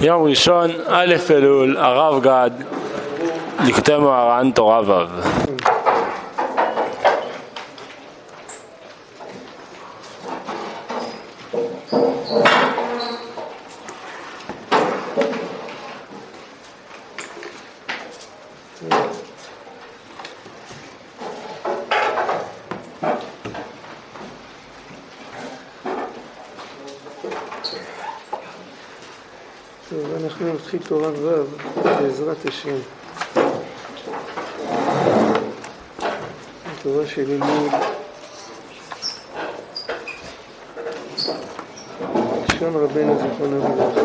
יום ראשון, א' אלול, הרב גד, לקטי מוהר"ן, תורה ו'. טוב, אנחנו נתחיל תורה ו' בעזרת השם. התורה של אלול. לשון רבנו זיכרונו לברכה.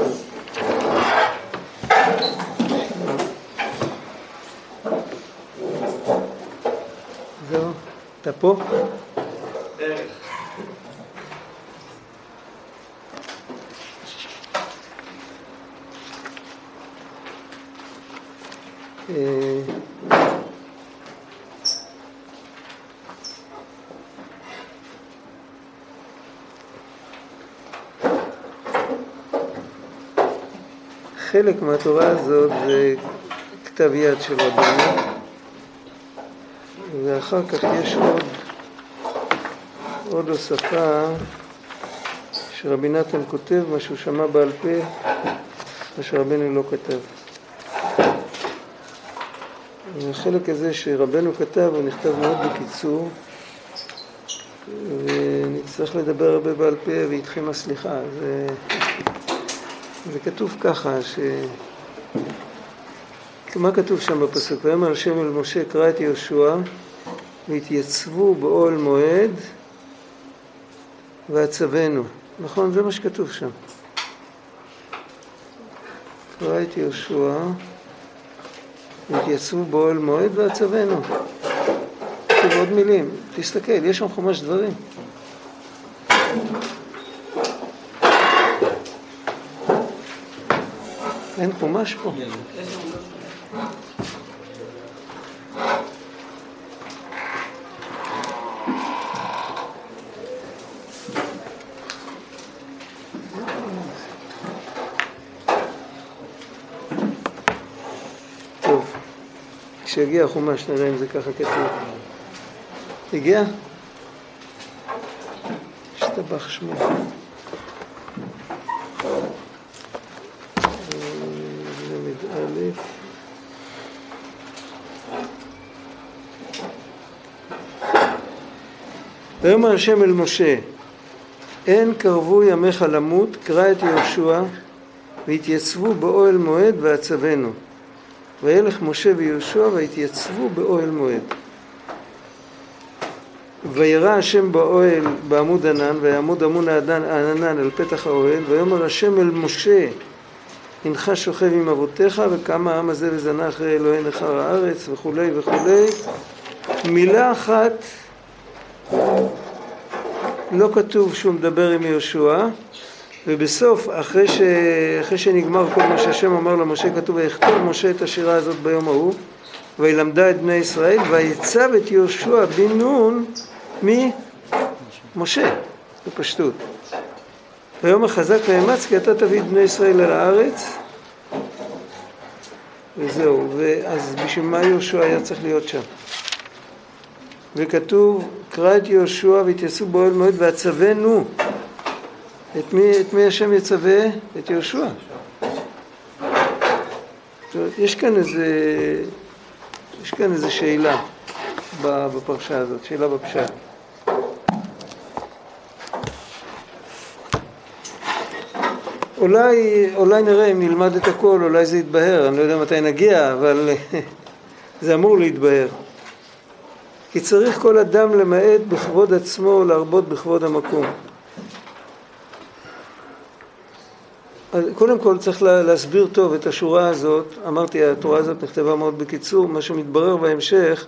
זהו, אתה פה? אה, חלק מהתורה הזאת זה כתב יד של רבנו ואחר כך יש עוד, עוד הוספה שרבי נתן כותב מה שהוא שמע בעל פה מה שרבנו לא כתב. החלק הזה שרבנו כתב הוא נכתב מאוד בקיצור ונצטרך לדבר הרבה בעל פה ואיתכם הסליחה זה, זה כתוב ככה ש... מה כתוב שם בפסוק? ויאמר השם אל משה קרא את יהושע והתייצבו באוהל מועד ועצבנו נכון? זה מה שכתוב שם קרא את יהושע והתייצבו באוהל מועד ועצבנו. עוד מילים, תסתכל, יש שם חומש דברים. אין חומש פה. טוב, כשיגיע החומש נראה אם זה ככה כתוב. הגיע? השתבח שמו. ויאמר השם אל משה אין קרבו ימיך למות קרא את יהושע והתייצבו באוהל מועד ועצבנו וילך משה ויהושע והתייצבו באוהל מועד. וירא השם באוהל בעמוד ענן ויעמוד עמוד הענן על פתח האוהל ויאמר השם אל משה הנך שוכב עם אבותיך וקם העם הזה וזנה אחרי אלוהי נכר הארץ וכולי וכולי מילה אחת לא כתוב שהוא מדבר עם יהושע ובסוף, אחרי, ש... אחרי שנגמר כל מה שהשם אמר למשה, כתוב ויכתוב משה את השירה הזאת ביום ההוא וילמדה את בני ישראל ויצב את יהושע בן נון ממשה, בפשטות. ויום החזק ואמץ כי אתה תביא את בני ישראל אל הארץ וזהו, ואז בשביל מה יהושע היה צריך להיות שם? וכתוב קרא את יהושע והתייסו באוהל מועד ועצבנו את מי, את מי השם יצווה? את יהושע. יש כאן איזה, יש כאן איזה שאלה בפרשה הזאת, שאלה בפשט. אולי, אולי נראה אם נלמד את הכל, אולי זה יתבהר, אני לא יודע מתי נגיע, אבל זה אמור להתבהר. כי צריך כל אדם למעט בכבוד עצמו להרבות בכבוד המקום. קודם כל צריך להסביר טוב את השורה הזאת, אמרתי התורה הזאת נכתבה מאוד בקיצור, מה שמתברר בהמשך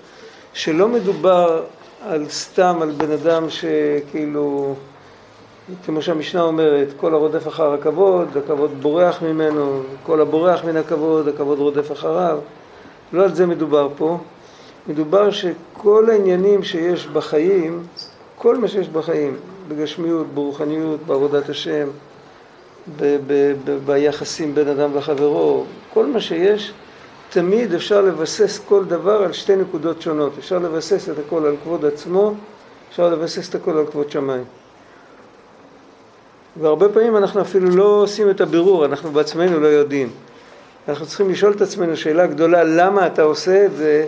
שלא מדובר על סתם על בן אדם שכאילו, כמו שהמשנה אומרת, כל הרודף אחר הכבוד, הכבוד בורח ממנו, כל הבורח מן הכבוד, הכבוד רודף אחריו, לא על זה מדובר פה, מדובר שכל העניינים שיש בחיים, כל מה שיש בחיים, בגשמיות, ברוחניות, בעבודת השם, ב- ב- ב- ביחסים בין אדם לחברו, כל מה שיש, תמיד אפשר לבסס כל דבר על שתי נקודות שונות. אפשר לבסס את הכל על כבוד עצמו, אפשר לבסס את הכל על כבוד שמיים. והרבה פעמים אנחנו אפילו לא עושים את הבירור, אנחנו בעצמנו לא יודעים. אנחנו צריכים לשאול את עצמנו שאלה גדולה, למה אתה עושה את זה,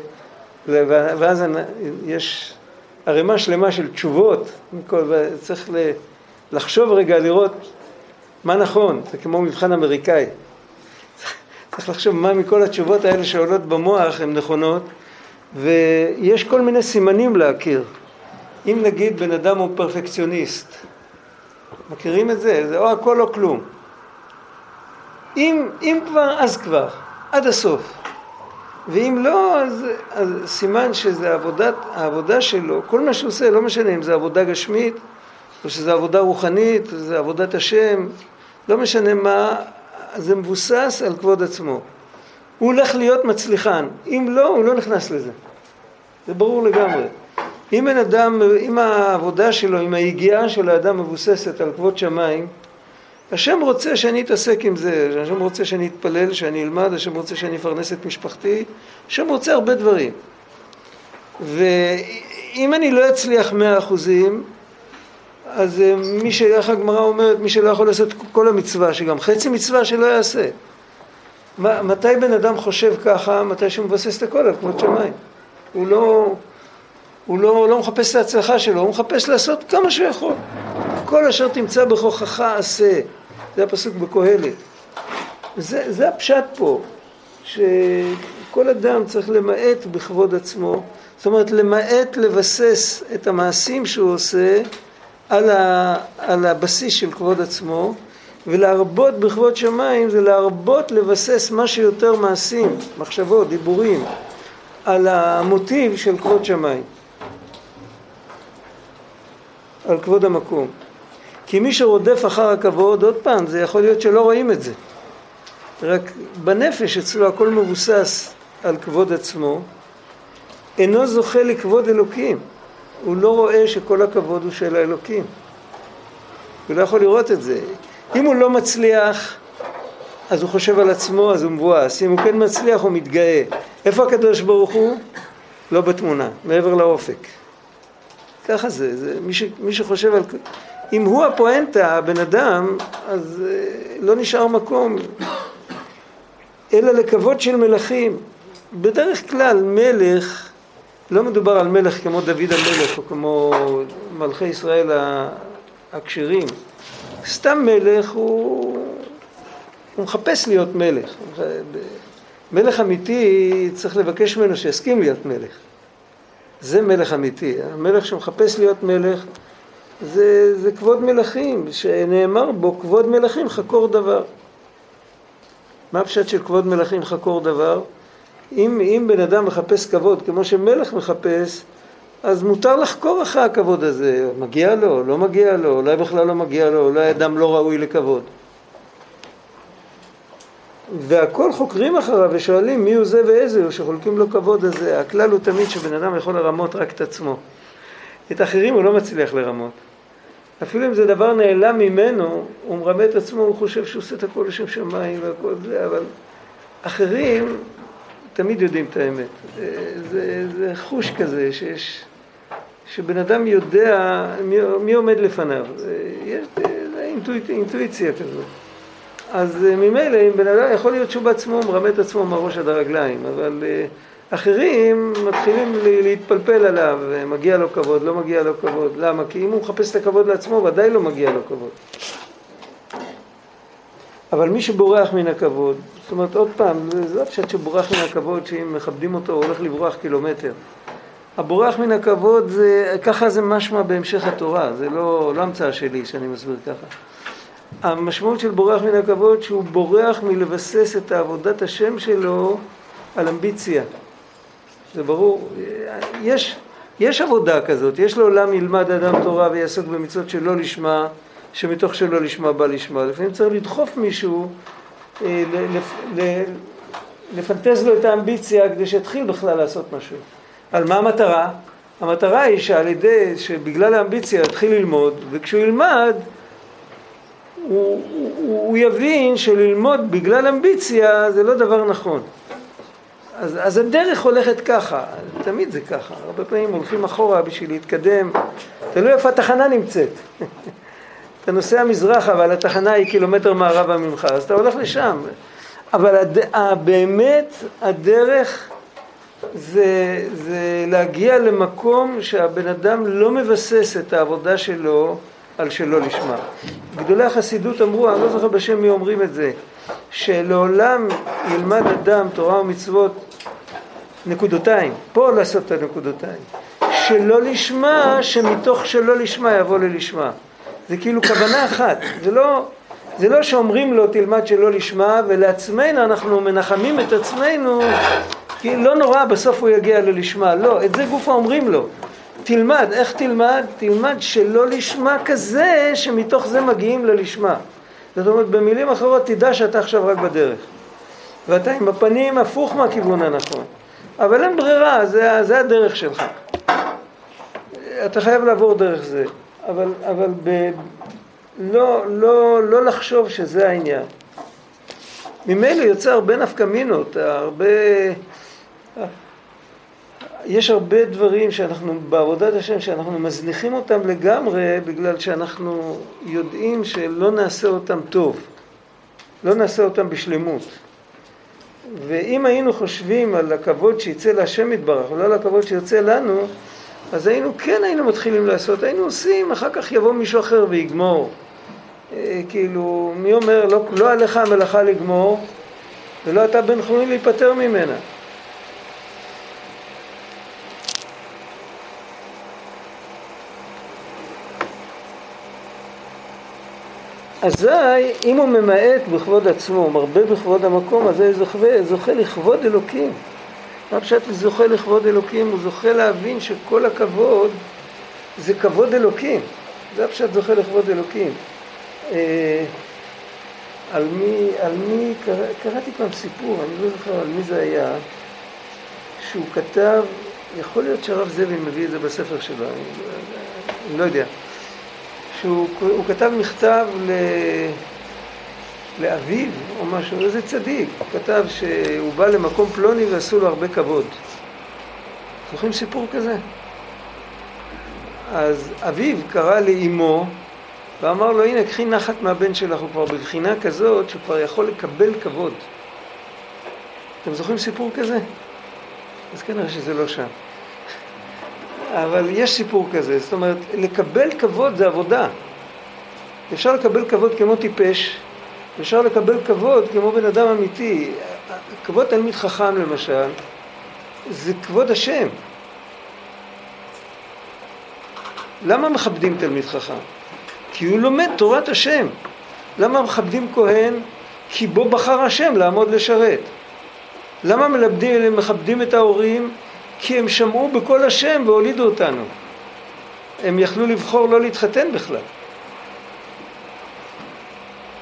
ואז יש ערימה שלמה של תשובות, צריך לחשוב רגע, לראות מה נכון, זה כמו מבחן אמריקאי. צריך לחשוב מה מכל התשובות האלה שעולות במוח הן נכונות, ויש כל מיני סימנים להכיר. אם נגיד בן אדם הוא פרפקציוניסט, מכירים את זה? זה או הכל או כלום. אם, אם כבר, אז כבר, עד הסוף. ואם לא, אז, אז סימן שזה עבודת, העבודה שלו, כל מה שהוא עושה, לא משנה אם זה עבודה גשמית, או שזה עבודה רוחנית, או שזה עבודת השם, לא משנה מה, זה מבוסס על כבוד עצמו. הוא הולך להיות מצליחן, אם לא, הוא לא נכנס לזה. זה ברור לגמרי. אם אדם, אם העבודה שלו, אם היגיעה של האדם מבוססת על כבוד שמיים, השם רוצה שאני אתעסק עם זה, השם רוצה שאני אתפלל, שאני אלמד, השם רוצה שאני אפרנס את משפחתי, השם רוצה הרבה דברים. ואם אני לא אצליח מאה אחוזים, אז אה, מי ש... איך הגמרא אומרת, מי שלא יכול לעשות כל המצווה, שגם חצי מצווה שלא יעשה. מתי בן אדם חושב ככה? מתי שהוא מבסס את הכל על כבוד שמיים. הוא לא, הוא לא, לא מחפש את ההצלחה שלו, הוא מחפש לעשות כמה שהוא יכול. כל אשר תמצא בכוחך עשה. זה הפסוק בקהלת. זה, זה הפשט פה, שכל אדם צריך למעט בכבוד עצמו, זאת אומרת למעט לבסס את המעשים שהוא עושה על, ה, על הבסיס של כבוד עצמו, ולהרבות בכבוד שמיים זה להרבות לבסס מה שיותר מעשים, מחשבות, דיבורים, על המוטיב של כבוד שמיים, על כבוד המקום. כי מי שרודף אחר הכבוד, עוד פעם, זה יכול להיות שלא רואים את זה. רק בנפש אצלו הכל מבוסס על כבוד עצמו, אינו זוכה לכבוד אלוקים. הוא לא רואה שכל הכבוד הוא של האלוקים. הוא לא יכול לראות את זה. אם הוא לא מצליח, אז הוא חושב על עצמו, אז הוא מבואס. אם הוא כן מצליח, הוא מתגאה. איפה הקדוש ברוך הוא? לא בתמונה, מעבר לאופק. ככה זה, זה מי, ש, מי שחושב על... אם הוא הפואנטה, הבן אדם, אז אה, לא נשאר מקום אלא לכבוד של מלכים. בדרך כלל מלך, לא מדובר על מלך כמו דוד המלך או כמו מלכי ישראל הכשרים. סתם מלך הוא, הוא מחפש להיות מלך. מלך אמיתי צריך לבקש ממנו שיסכים להיות מלך. זה מלך אמיתי. המלך שמחפש להיות מלך זה, זה כבוד מלכים, שנאמר בו כבוד מלכים חקור דבר. מה הפשט של כבוד מלכים חקור דבר? אם, אם בן אדם מחפש כבוד כמו שמלך מחפש, אז מותר לחקור אחרי הכבוד הזה, מגיע לו, לא מגיע לו, אולי בכלל לא מגיע לו, אולי אדם לא ראוי לכבוד. והכל חוקרים אחריו ושואלים מי הוא זה ואיזה הוא שחולקים לו כבוד הזה. הכלל הוא תמיד שבן אדם יכול לרמות רק את עצמו. את האחרים הוא לא מצליח לרמות. אפילו אם זה דבר נעלם ממנו, הוא מרמה את עצמו, הוא חושב שהוא עושה את הכל לשם שמיים והכל זה, אבל אחרים תמיד יודעים את האמת. זה, זה חוש כזה שיש, שבן אדם יודע מי, מי עומד לפניו. יש אינטואיצ, אינטואיציה כזאת. אז ממילא, אם בן אדם, יכול להיות שהוא בעצמו מרמה את עצמו מהראש עד הרגליים, אבל אחרים מתחילים להתפלפל עליו, מגיע לו כבוד, לא מגיע לו כבוד. למה? כי אם הוא מחפש את הכבוד לעצמו, ודאי לא מגיע לו כבוד. אבל מי שבורח מן הכבוד, זאת אומרת, עוד פעם, זה לא פשוט שבורח מן הכבוד, שאם מכבדים אותו הוא הולך לברוח קילומטר. הבורח מן הכבוד, זה, ככה זה משמע בהמשך התורה, זה לא, לא המצאה שלי שאני מסביר ככה. המשמעות של בורח מן הכבוד, שהוא בורח מלבסס את עבודת השם שלו על אמביציה. זה ברור. יש, יש עבודה כזאת, יש לעולם ילמד אדם תורה ויעסוק במצוות שלא לשמה, שמתוך שלא לשמה בא לשמה. לפעמים צריך לדחוף מישהו, אה, לפנטז לו את האמביציה כדי שיתחיל בכלל לעשות משהו. על מה המטרה? המטרה היא שעל ידי, שבגלל האמביציה יתחיל ללמוד, וכשהוא ילמד, הוא, הוא, הוא יבין שללמוד בגלל אמביציה זה לא דבר נכון. אז, אז הדרך הולכת ככה, תמיד זה ככה, הרבה פעמים הולכים אחורה בשביל להתקדם, תלוי איפה התחנה נמצאת. אתה נוסע מזרחה אבל התחנה היא קילומטר מערבה ממך, אז אתה הולך לשם. אבל הד... באמת הדרך זה, זה להגיע למקום שהבן אדם לא מבסס את העבודה שלו על שלא לשמה. גדולי החסידות אמרו, אני לא זוכר בשם מי אומרים את זה, שלעולם ילמד אדם תורה ומצוות נקודותיים, פה לעשות את הנקודותיים, שלא לשמה, שמתוך שלא לשמה יבוא ללשמה. זה כאילו כוונה אחת, זה לא, זה לא שאומרים לו תלמד שלא לשמה ולעצמנו אנחנו מנחמים את עצמנו כי לא נורא בסוף הוא יגיע ללשמה, לא, את זה גופה אומרים לו. תלמד, איך תלמד? תלמד שלא לשמה כזה שמתוך זה מגיעים ללשמה זאת אומרת במילים אחרות תדע שאתה עכשיו רק בדרך ואתה עם הפנים הפוך מהכיוון הנכון אבל אין ברירה, זה, זה הדרך שלך אתה חייב לעבור דרך זה אבל, אבל ב, לא, לא, לא לחשוב שזה העניין. ממילא יוצא הרבה נפקמינות, הרבה... יש הרבה דברים שאנחנו, בעבודת השם, שאנחנו מזניחים אותם לגמרי בגלל שאנחנו יודעים שלא נעשה אותם טוב, לא נעשה אותם בשלמות. ואם היינו חושבים על הכבוד שיצא להשם יתברך ולא על הכבוד שיוצא לנו, אז היינו, כן היינו מתחילים לעשות, היינו עושים, אחר כך יבוא מישהו אחר ויגמור. אה, כאילו, מי אומר, לא, לא עליך המלאכה לגמור, ולא אתה בן חורין להיפטר ממנה. אזי, אם הוא ממעט בכבוד עצמו, מרבה בכבוד המקום, אז הוא זוכה, זוכה לכבוד אלוקים. מה פשוט זוכה לכבוד אלוקים? הוא זוכה להבין שכל הכבוד זה כבוד אלוקים. זה הפשט זוכה לכבוד אלוקים. אה, על מי, על מי, קרא, קראתי פעם סיפור, אני לא זוכר על מי זה היה, שהוא כתב, יכול להיות שהרב זאבי מביא את זה בספר שלו, אני, אני לא יודע, שהוא כתב מכתב ל... לאביו או משהו, איזה צדיק, הוא כתב שהוא בא למקום פלוני ועשו לו הרבה כבוד. זוכרים סיפור כזה? אז אביו קרא לאימו ואמר לו, הנה, קחי נחת מהבן שלך, הוא כבר בבחינה כזאת שהוא כבר יכול לקבל כבוד. אתם זוכרים סיפור כזה? אז כנראה שזה לא שם. אבל יש סיפור כזה, זאת אומרת, לקבל כבוד זה עבודה. אפשר לקבל כבוד כמו טיפש, אפשר לקבל כבוד כמו בן אדם אמיתי. כבוד תלמיד חכם למשל, זה כבוד השם. למה מכבדים תלמיד חכם? כי הוא לומד תורת השם. למה מכבדים כהן? כי בו בחר השם לעמוד לשרת. למה מלמדים, מכבדים את ההורים? כי הם שמעו בקול השם והולידו אותנו. הם יכלו לבחור לא להתחתן בכלל.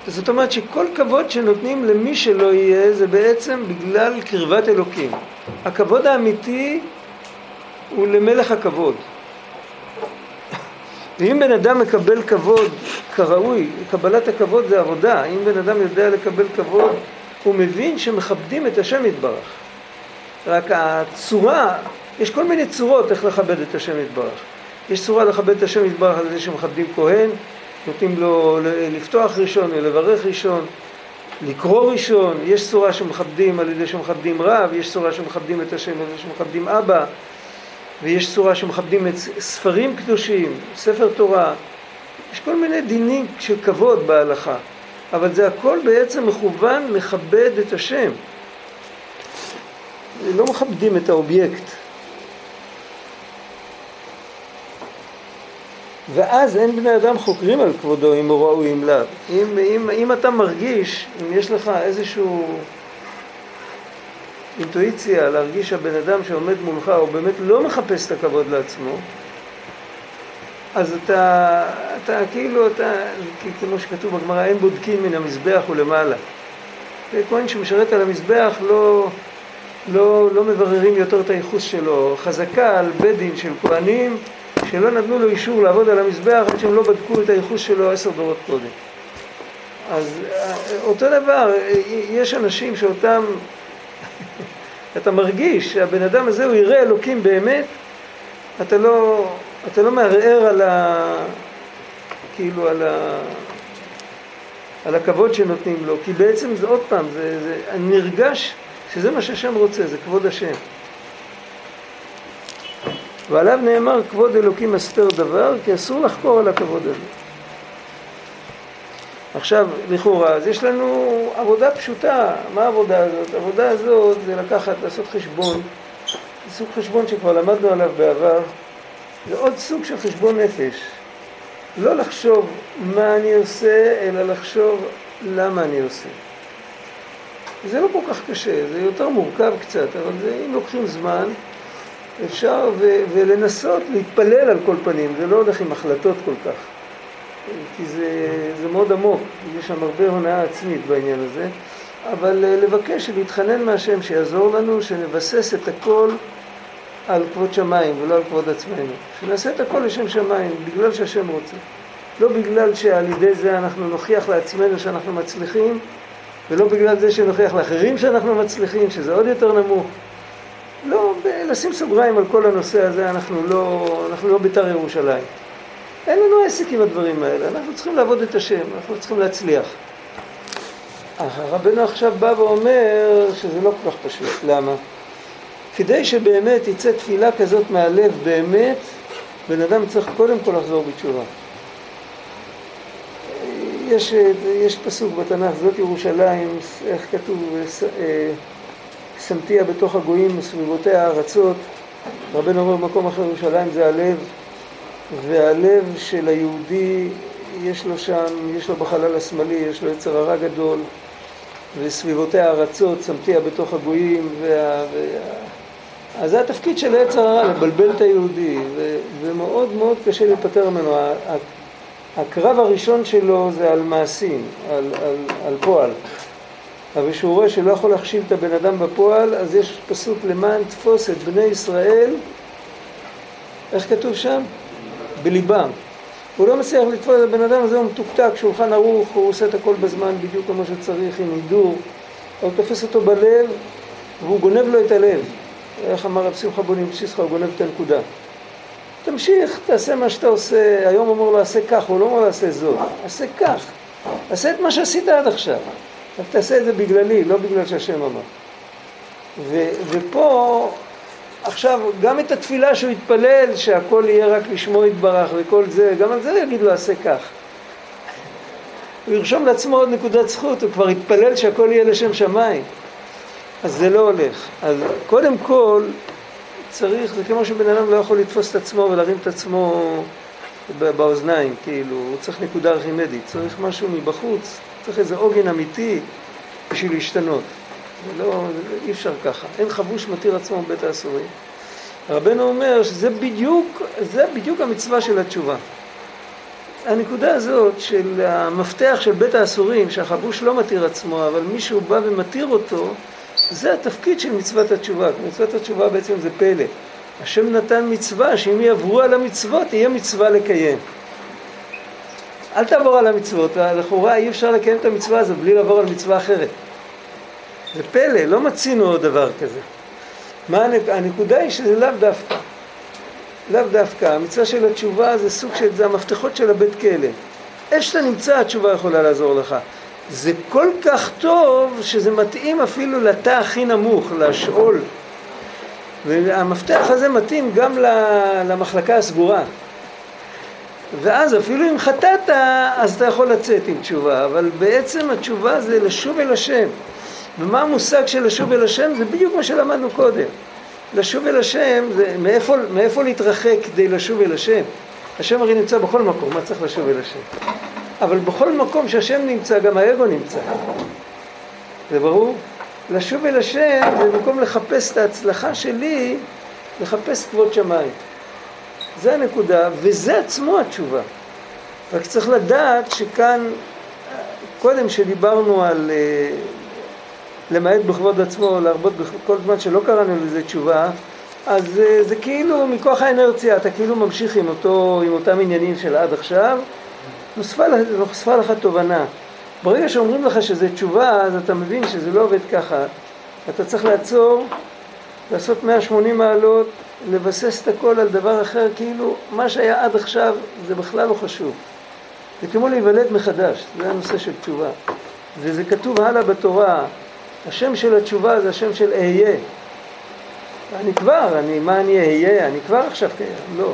זאת אומרת שכל כבוד שנותנים למי שלא יהיה זה בעצם בגלל קרבת אלוקים. הכבוד האמיתי הוא למלך הכבוד. ואם בן אדם מקבל כבוד כראוי, קבלת הכבוד זה עבודה, אם בן אדם יודע לקבל כבוד, הוא מבין שמכבדים את השם יתברך. רק הצורה, יש כל מיני צורות איך לכבד את השם יתברך. יש צורה לכבד את השם יתברך על זה שמכבדים כהן, נותנים לו לפתוח ראשון ולברך ראשון, לקרוא ראשון, יש צורה שמכבדים על ידי שמכבדים רב, יש צורה שמכבדים את השם על ידי שמכבדים אבא, ויש צורה שמכבדים את ספרים קדושים, ספר תורה, יש כל מיני דינים של כבוד בהלכה, אבל זה הכל בעצם מכוון לכבד את השם. לא מכבדים את האובייקט. ואז אין בני אדם חוקרים על כבודו אם הוא ראוי אם לאו. אם, אם, אם אתה מרגיש, אם יש לך איזשהו אינטואיציה להרגיש שהבן אדם שעומד מולך הוא באמת לא מחפש את הכבוד לעצמו, אז אתה, אתה כאילו, אתה, כמו שכתוב בגמרא, אין בודקים מן המזבח ולמעלה. כהן שמשרת על המזבח לא, לא, לא מבררים יותר את הייחוס שלו. חזקה על בית דין של כהנים שלא נתנו לו אישור לעבוד על המזבח עד שהם לא בדקו את הייחוס שלו עשר דורות קודם. אז אותו דבר, יש אנשים שאותם, אתה מרגיש שהבן אדם הזה הוא יראה אלוקים באמת, אתה לא, אתה לא מערער על ה... כאילו על ה... על הכבוד שנותנים לו, כי בעצם זה עוד פעם, זה, זה נרגש שזה מה שהשם רוצה, זה כבוד השם. ועליו נאמר כבוד אלוקים אסתר דבר, כי אסור לחקור על הכבוד הזה. עכשיו, לכאורה, אז יש לנו עבודה פשוטה. מה העבודה הזאת? העבודה הזאת זה לקחת, לעשות חשבון. סוג חשבון שכבר למדנו עליו בעבר. זה עוד סוג של חשבון נפש. לא לחשוב מה אני עושה, אלא לחשוב למה אני עושה. זה לא כל כך קשה, זה יותר מורכב קצת, אבל זה, אם לוקחים זמן, אפשר ו- ולנסות להתפלל על כל פנים, זה לא הולך עם החלטות כל כך. כי זה, זה מאוד עמוק, יש שם הרבה הונאה עצמית בעניין הזה, אבל אה, לבקש ולהתחנן מהשם שיעזור לנו, שנבסס את הכל על כבוד שמיים ולא על כבוד עצמנו. שנעשה את הכל לשם שמיים, בגלל שהשם רוצה. לא בגלל שעל ידי זה אנחנו נוכיח לעצמנו שאנחנו מצליחים, ולא בגלל זה שנוכיח לאחרים שאנחנו מצליחים, שזה עוד יותר נמוך. לא, לשים סוגריים על כל הנושא הזה, אנחנו לא, אנחנו לא בית"ר ירושלים. אין לנו עסק עם הדברים האלה, אנחנו צריכים לעבוד את השם, אנחנו צריכים להצליח. רבנו עכשיו בא ואומר שזה לא כל כך פשוט, למה? כדי שבאמת יצא תפילה כזאת מהלב באמת, בן אדם צריך קודם כל לחזור בתשובה. יש, יש פסוק בתנ"ך, זאת ירושלים, איך כתוב, אה, שמתיה בתוך הגויים וסביבותיה הארצות. רבנו אומר במקום אחר ירושלים זה הלב, והלב של היהודי יש לו שם, יש לו בחלל השמאלי, יש לו יצר הרע גדול, וסביבותיה הארצות, שמתיה בתוך הגויים, וה, וה... אז זה התפקיד של היצר הרע, לבלבל את היהודי, ו, ומאוד מאוד קשה להיפטר ממנו. הקרב הראשון שלו זה על מעשים, על, על, על פועל. אבל כשהוא רואה שלא יכול להחשיב את הבן אדם בפועל, אז יש פסוק למען תפוס את בני ישראל, איך כתוב שם? בליבם. הוא לא מצליח לתפוס את הבן אדם הזה, הוא מתוקתק, שולחן ערוך, הוא עושה את הכל בזמן בדיוק כמו שצריך, עם הידור, הוא תופס אותו בלב והוא גונב לו את הלב. איך אמר רב שמחה בונים בסיסחה, הוא גונב את הנקודה. תמשיך, תעשה מה שאתה עושה, היום אומר לו עשה כך, הוא לא אומר לו עשה זאת, עשה כך, עשה את מה שעשית עד עכשיו, רק תעשה את זה בגללי, לא בגלל שהשם אמר. ו- ופה, עכשיו, גם את התפילה שהוא יתפלל, שהכל יהיה רק לשמו יתברך וכל זה, גם על זה יגיד לו עשה כך. הוא ירשום לעצמו עוד נקודת זכות, הוא כבר יתפלל שהכל יהיה לשם שמיים. אז זה לא הולך. אז קודם כל, צריך, זה כמו שבן אדם לא יכול לתפוס את עצמו ולהרים את עצמו באוזניים, כאילו, הוא צריך נקודה ארכימדית, צריך משהו מבחוץ, צריך איזה עוגן אמיתי בשביל להשתנות. לא, אי אפשר ככה. אין חבוש מתיר עצמו בבית האסורים. רבנו אומר שזה בדיוק, זה בדיוק המצווה של התשובה. הנקודה הזאת של המפתח של בית האסורים, שהחבוש לא מתיר עצמו, אבל מישהו בא ומתיר אותו, זה התפקיד של מצוות התשובה. מצוות התשובה בעצם זה פלא. השם נתן מצווה שאם יעברו על המצוות, תהיה מצווה לקיים. אל תעבור על המצוות, לכאורה אי אפשר לקיים את המצווה הזאת בלי לעבור על מצווה אחרת. זה פלא, לא מצינו עוד דבר כזה. מה הנקודה היא שזה לאו דווקא. לאו דווקא. המצווה של התשובה זה סוג של, זה המפתחות של הבית כלא. איפה שאתה נמצא התשובה יכולה לעזור לך. זה כל כך טוב שזה מתאים אפילו לתא הכי נמוך, לשאול. והמפתח הזה מתאים גם למחלקה הסגורה. ואז אפילו אם חטאת, אז אתה יכול לצאת עם תשובה, אבל בעצם התשובה זה לשוב אל השם. ומה המושג של לשוב אל השם? זה בדיוק מה שלמדנו קודם. לשוב אל השם, זה מאיפה, מאיפה להתרחק כדי לשוב אל השם? השם הרי נמצא בכל מקום, מה צריך לשוב אל השם? אבל בכל מקום שהשם נמצא, גם האגו נמצא. זה ברור? לשוב אל השם זה במקום לחפש את ההצלחה שלי, לחפש כבוד שמיים. זה הנקודה, וזה עצמו התשובה. רק צריך לדעת שכאן, קודם שדיברנו על uh, למעט בכבוד עצמו, להרבות כל זמן שלא קראנו לזה תשובה, אז uh, זה כאילו מכוח האנרציה, אתה כאילו ממשיך עם, אותו, עם אותם עניינים של עד עכשיו, נוספה, לך תובנה, ברגע שאומרים לך שזה תשובה, אז אתה מבין שזה לא עובד ככה. אתה צריך לעצור, לעשות 180 מעלות, לבסס את הכל על דבר אחר, כאילו מה שהיה עד עכשיו זה בכלל לא חשוב. זה כמו להיוולד מחדש, זה הנושא של תשובה. וזה כתוב הלאה בתורה, השם של התשובה זה השם של אהיה. אני כבר, אני, מה אני אהיה? אני כבר עכשיו קיים, לא.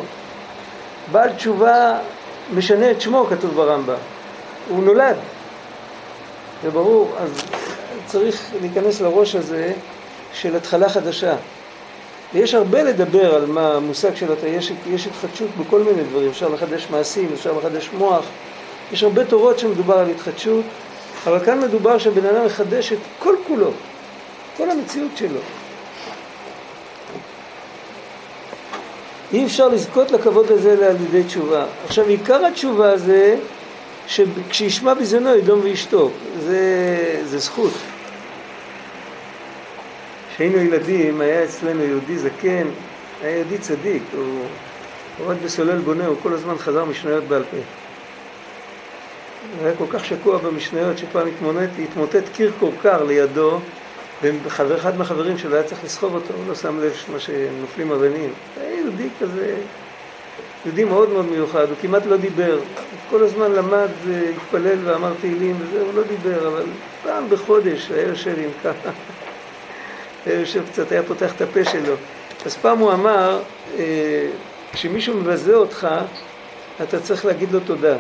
בעל תשובה משנה את שמו, כתוב ברמב"ם. הוא נולד. זה ברור, אז צריך להיכנס לראש הזה של התחלה חדשה. ויש הרבה לדבר על מה המושג של התא, יש, יש התחדשות בכל מיני דברים, אפשר לחדש מעשים, אפשר לחדש מוח, יש הרבה תורות שמדובר על התחדשות, אבל כאן מדובר שבן אדם מחדש את כל כולו, כל המציאות שלו. אי אפשר לזכות לכבוד הזה על ידי תשובה. עכשיו עיקר התשובה זה שכשישמע בזיונו ידום וישתוק, זה, זה זכות. כשהיינו ילדים היה אצלנו יהודי זקן, היה יהודי צדיק, הוא עבד בסולל בונה, הוא כל הזמן חזר משניות בעל פה. הוא היה כל כך שקוע במשניות שפעם התמוטט, קיר כורכר לידו ואחד מהחברים שלו היה צריך לסחוב אותו, הוא לא שם לב מה שנופלים אבנים. היה יהודי כזה, יהודי מאוד מאוד מיוחד, הוא כמעט לא דיבר. כל הזמן למד, התפלל ואמר תהילים וזה, הוא לא דיבר, אבל פעם בחודש היה יושב עם ככה, היה יושב קצת, היה פותח את הפה שלו. אז פעם הוא אמר, אה, כשמישהו מבזה אותך, אתה צריך להגיד לו תודה,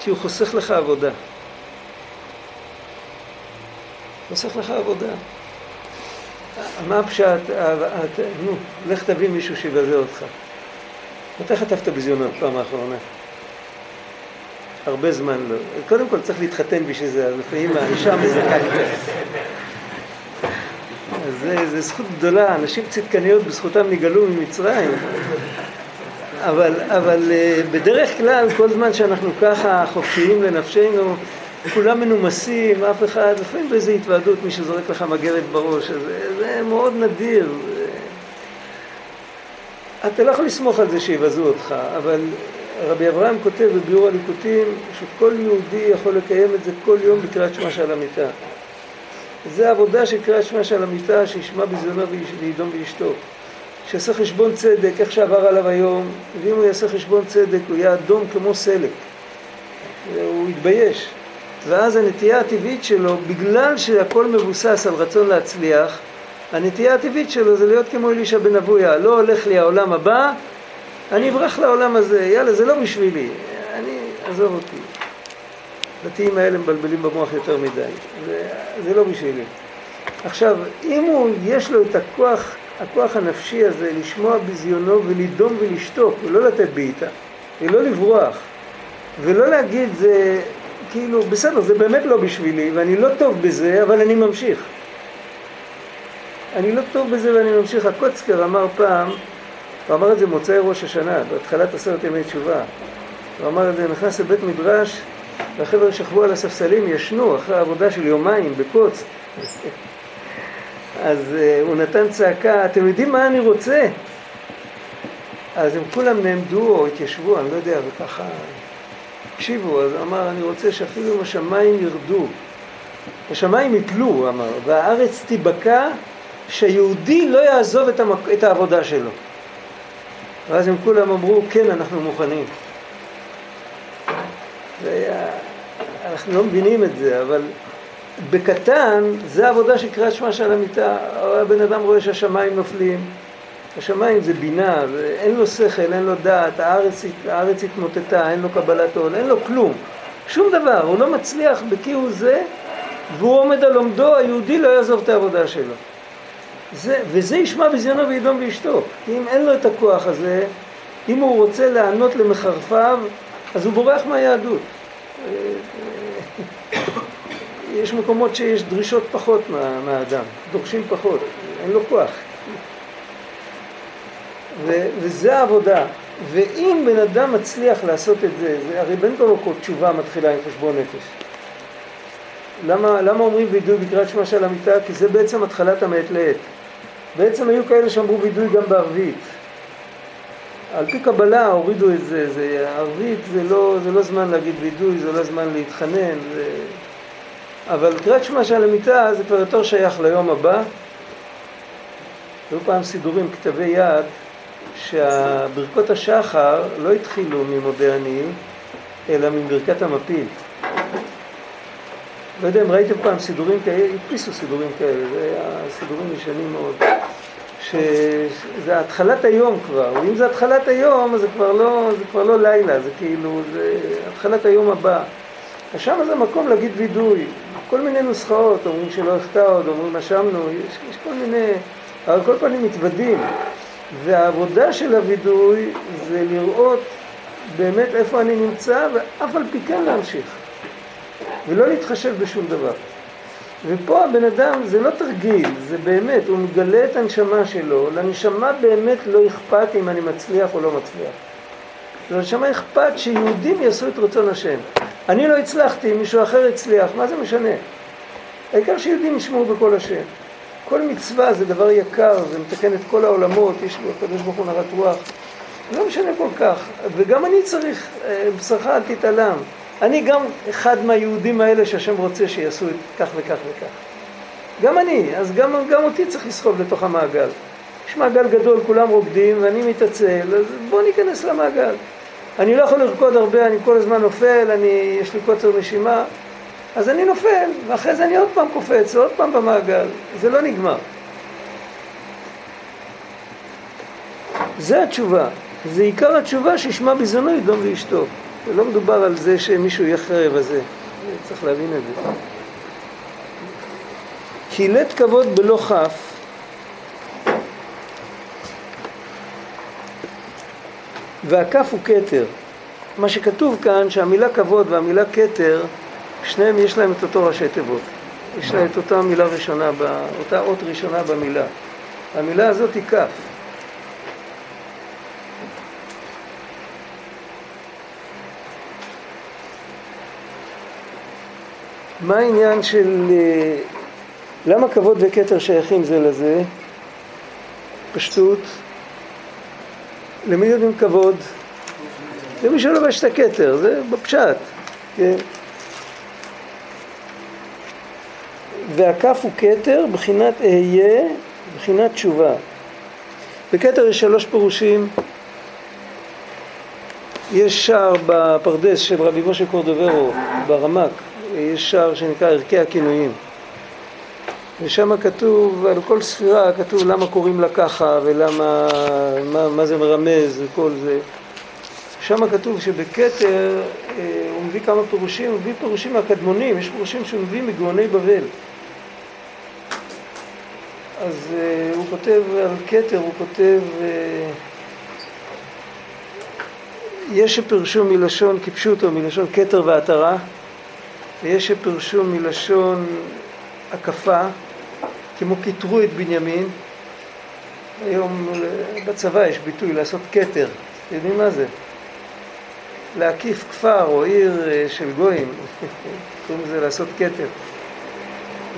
כי הוא חוסך לך עבודה. חוסך לך עבודה. מה הפשט, נו, לך תביא מישהו שיבזה אותך. מתי חטפת בזיונות פעם האחרונה? הרבה זמן לא. קודם כל צריך להתחתן בשביל זה, אז לפעמים האישה מזכה. אז זה, זה זכות גדולה, אנשים צדקניות בזכותם נגאלו ממצרים. אבל, אבל אה, בדרך כלל, כל זמן שאנחנו ככה חופשיים לנפשנו, כולם מנומסים, אף אחד, לפעמים באיזו התוועדות מישהו זורק לך מגרת בראש, זה, זה מאוד נדיר. אתה לא יכול לסמוך על זה שיבזו אותך, אבל רבי אברהם כותב בביאור הליקוטים שכל יהודי יכול לקיים את זה כל יום בקריאת שמע של המיטה. זה עבודה של קריאת שמע של המיטה, שישמע בזיונו וידום וישתוק. שיעשה חשבון צדק, איך שעבר עליו היום, ואם הוא יעשה חשבון צדק הוא יהיה אדום כמו סלק. הוא יתבייש. ואז הנטייה הטבעית שלו, בגלל שהכל מבוסס על רצון להצליח, הנטייה הטבעית שלו זה להיות כמו אלישע בן אבויה, לא הולך לי העולם הבא, אני אברח לעולם הזה, יאללה, זה לא בשבילי, אני, עזוב אותי. הדתיים האלה מבלבלים במוח יותר מדי, זה, זה לא בשבילי. עכשיו, אם הוא, יש לו את הכוח, הכוח הנפשי הזה לשמוע בזיונו ולדום ולשתוק, ולא לתת בעיטה, ולא לברוח, ולא להגיד זה כאילו, בסדר, זה באמת לא בשבילי, ואני לא טוב בזה, אבל אני ממשיך. אני לא טוב בזה ואני ממשיך. הקוצקר אמר פעם, הוא אמר את זה מוצאי ראש השנה, בהתחלת עשרת ימי תשובה. הוא אמר את זה, נכנס לבית מדרש, והחבר'ה שכבו על הספסלים, ישנו אחרי עבודה של יומיים בקוץ. אז uh, הוא נתן צעקה, אתם יודעים מה אני רוצה? אז הם כולם נעמדו או התיישבו, אני לא יודע, וככה תקשיבו, אז הוא אמר, אני רוצה שאפילו אם השמיים ירדו, השמיים יתלו, הוא אמר, והארץ תיבקע, שהיהודי לא יעזוב את, המק... את העבודה שלו. ואז הם כולם אמרו, כן, אנחנו מוכנים. היה... אנחנו לא מבינים את זה, אבל בקטן, זה עבודה של קריאת שמע של המיטה. הבן אדם רואה שהשמיים נופלים, השמיים זה בינה, אין לו שכל, אין לו דעת, הארץ, הארץ התמוטטה, אין לו קבלת עול, אין לו כלום, שום דבר, הוא לא מצליח בכי הוא זה, והוא עומד על עומדו, היהודי לא יעזוב את העבודה שלו. זה, וזה ישמע בזיונו וידום וישתוק. כי אם אין לו את הכוח הזה, אם הוא רוצה לענות למחרפיו, אז הוא בורח מהיהדות. יש מקומות שיש דרישות פחות מה, מהאדם, דורשים פחות, אין לו כוח. ו- וזה העבודה. ואם בן אדם מצליח לעשות את זה, זה הרי בין כה וכה תשובה מתחילה עם חשבון נפש. למה, למה אומרים וידוי בקריאת שמע של המיטה? כי זה בעצם התחלת המעת לעת. בעצם היו כאלה שאמרו וידוי גם בערבית. על פי קבלה הורידו את זה, זה ערבית זה לא, זה לא זמן להגיד וידוי, זה לא זמן להתחנן, זה... אבל קריאת שמע של המיטה זה כבר יותר שייך ליום הבא. היו פעם סידורים, כתבי יד, שברכות השחר לא התחילו ממודה אני, אלא מברכת המפיל. לא יודע אם ראיתם פעם סידורים כאלה, הדפיסו סידורים כאלה, זה היה סידורים ישנים מאוד. שזה התחלת היום כבר, ואם זה התחלת היום אז זה כבר לא, זה כבר לא לילה, זה כאילו, זה התחלת היום הבא. אז שם זה מקום להגיד וידוי, כל מיני נוסחאות, אומרים שלא החטא עוד, אומרים אשמנו, יש, יש כל מיני, אבל כל פנים מתוודים. והעבודה של הווידוי זה לראות באמת איפה אני נמצא, ואף על פי כן להמשיך. ולא להתחשב בשום דבר. ופה הבן אדם, זה לא תרגיל, זה באמת, הוא מגלה את הנשמה שלו, לנשמה באמת לא אכפת אם אני מצליח או לא מצליח. לנשמה אכפת שיהודים יעשו את רצון השם. אני לא הצלחתי, מישהו אחר הצליח, מה זה משנה? העיקר שיהודים ישמעו בקול השם. כל מצווה זה דבר יקר, זה מתקן את כל העולמות, יש לו הקדוש ברוך הוא נרת רוח. לא משנה כל כך, וגם אני צריך, אה, בשרך אל תתעלם. אני גם אחד מהיהודים האלה שהשם רוצה שיעשו את כך וכך וכך. גם אני, אז גם, גם אותי צריך לסחוב לתוך המעגל. יש מעגל גדול, כולם רוקדים ואני מתעצל, אז בואו ניכנס למעגל. אני לא יכול לרקוד הרבה, אני כל הזמן נופל, אני, יש לי קוצר נשימה, אז אני נופל, ואחרי זה אני עוד פעם קופץ, עוד פעם במעגל. זה לא נגמר. זה התשובה. זה עיקר התשובה שישמע בזמנו ידום ואשתו. לא מדובר על זה שמישהו יהיה חרב הזה. צריך להבין את זה. כי לית כבוד בלא כף והכף הוא כתר. מה שכתוב כאן שהמילה כבוד והמילה כתר שניהם יש להם את אותו ראשי תיבות. יש להם את אותה מילה ראשונה, אותה אות ראשונה במילה. המילה הזאת היא כף. מה העניין של... אה, למה כבוד וכתר שייכים זה לזה? פשטות. למי יודעים כבוד? למי שלובש את הכתר, זה בפשט, כן? והכף הוא כתר, בחינת אהיה, בחינת תשובה. בכתר יש שלוש פירושים. יש שער בפרדס של רבי משה קורדוברו, ברמק, יש שער שנקרא ערכי הכינויים. ושם כתוב, על כל ספירה כתוב למה קוראים לה ככה ולמה, מה, מה זה מרמז וכל זה. שם כתוב שבכתר אה, הוא מביא כמה פירושים, הוא מביא פירושים מהקדמונים, יש פירושים שהוא מביא מגאוני בבל. אז uh, הוא כותב על כתר, הוא כותב, uh, יש שפרשו מלשון כפשוטו, מלשון כתר ועטרה, ויש שפרשו מלשון הקפה, כמו כיתרו את בנימין. היום בצבא יש ביטוי לעשות כתר, אתם יודעים מה זה? להקיף כפר או עיר אה, של גויים, קוראים לזה לעשות כתר.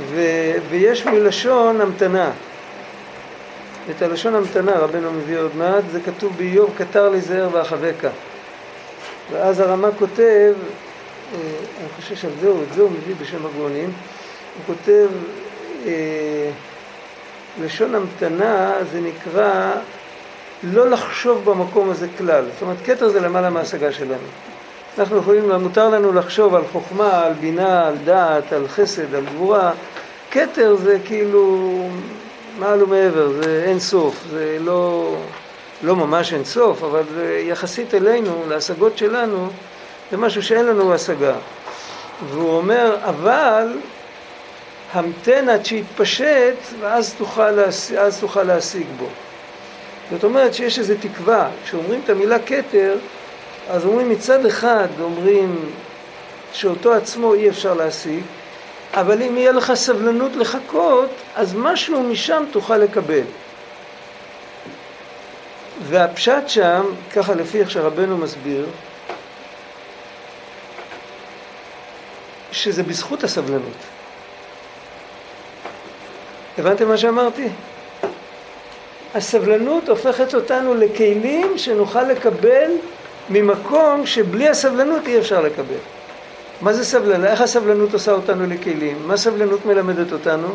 ו, ויש מלשון המתנה. את הלשון המתנה רבנו מביא עוד מעט, זה כתוב באיוב, קטר לי זהר ואחבקה. ואז הרמ"א כותב, אה, אני חושב שעל זה, את זה הוא מביא בשם הגאונים, הוא כותב, אה, לשון המתנה זה נקרא לא לחשוב במקום הזה כלל. זאת אומרת, כתר זה למעלה מההשגה שלנו. אנחנו יכולים, מותר לנו לחשוב על חוכמה, על בינה, על דעת, על חסד, על גבורה. כתר זה כאילו מעל ומעבר, זה אין סוף, זה לא, לא ממש אין סוף, אבל יחסית אלינו, להשגות שלנו, זה משהו שאין לנו השגה. והוא אומר, אבל המתן עד שיתפשט ואז תוכל, להשיג, תוכל להשיג בו. זאת אומרת שיש איזו תקווה, כשאומרים את המילה כתר, אז אומרים מצד אחד, אומרים שאותו עצמו אי אפשר להשיג, אבל אם יהיה לך סבלנות לחכות, אז משהו משם תוכל לקבל. והפשט שם, ככה לפי איך שרבנו מסביר, שזה בזכות הסבלנות. הבנתם מה שאמרתי? הסבלנות הופכת אותנו לכלים שנוכל לקבל ממקום שבלי הסבלנות אי אפשר לקבל. מה זה סבלנות? איך הסבלנות עושה אותנו לכלים? מה סבלנות מלמדת אותנו?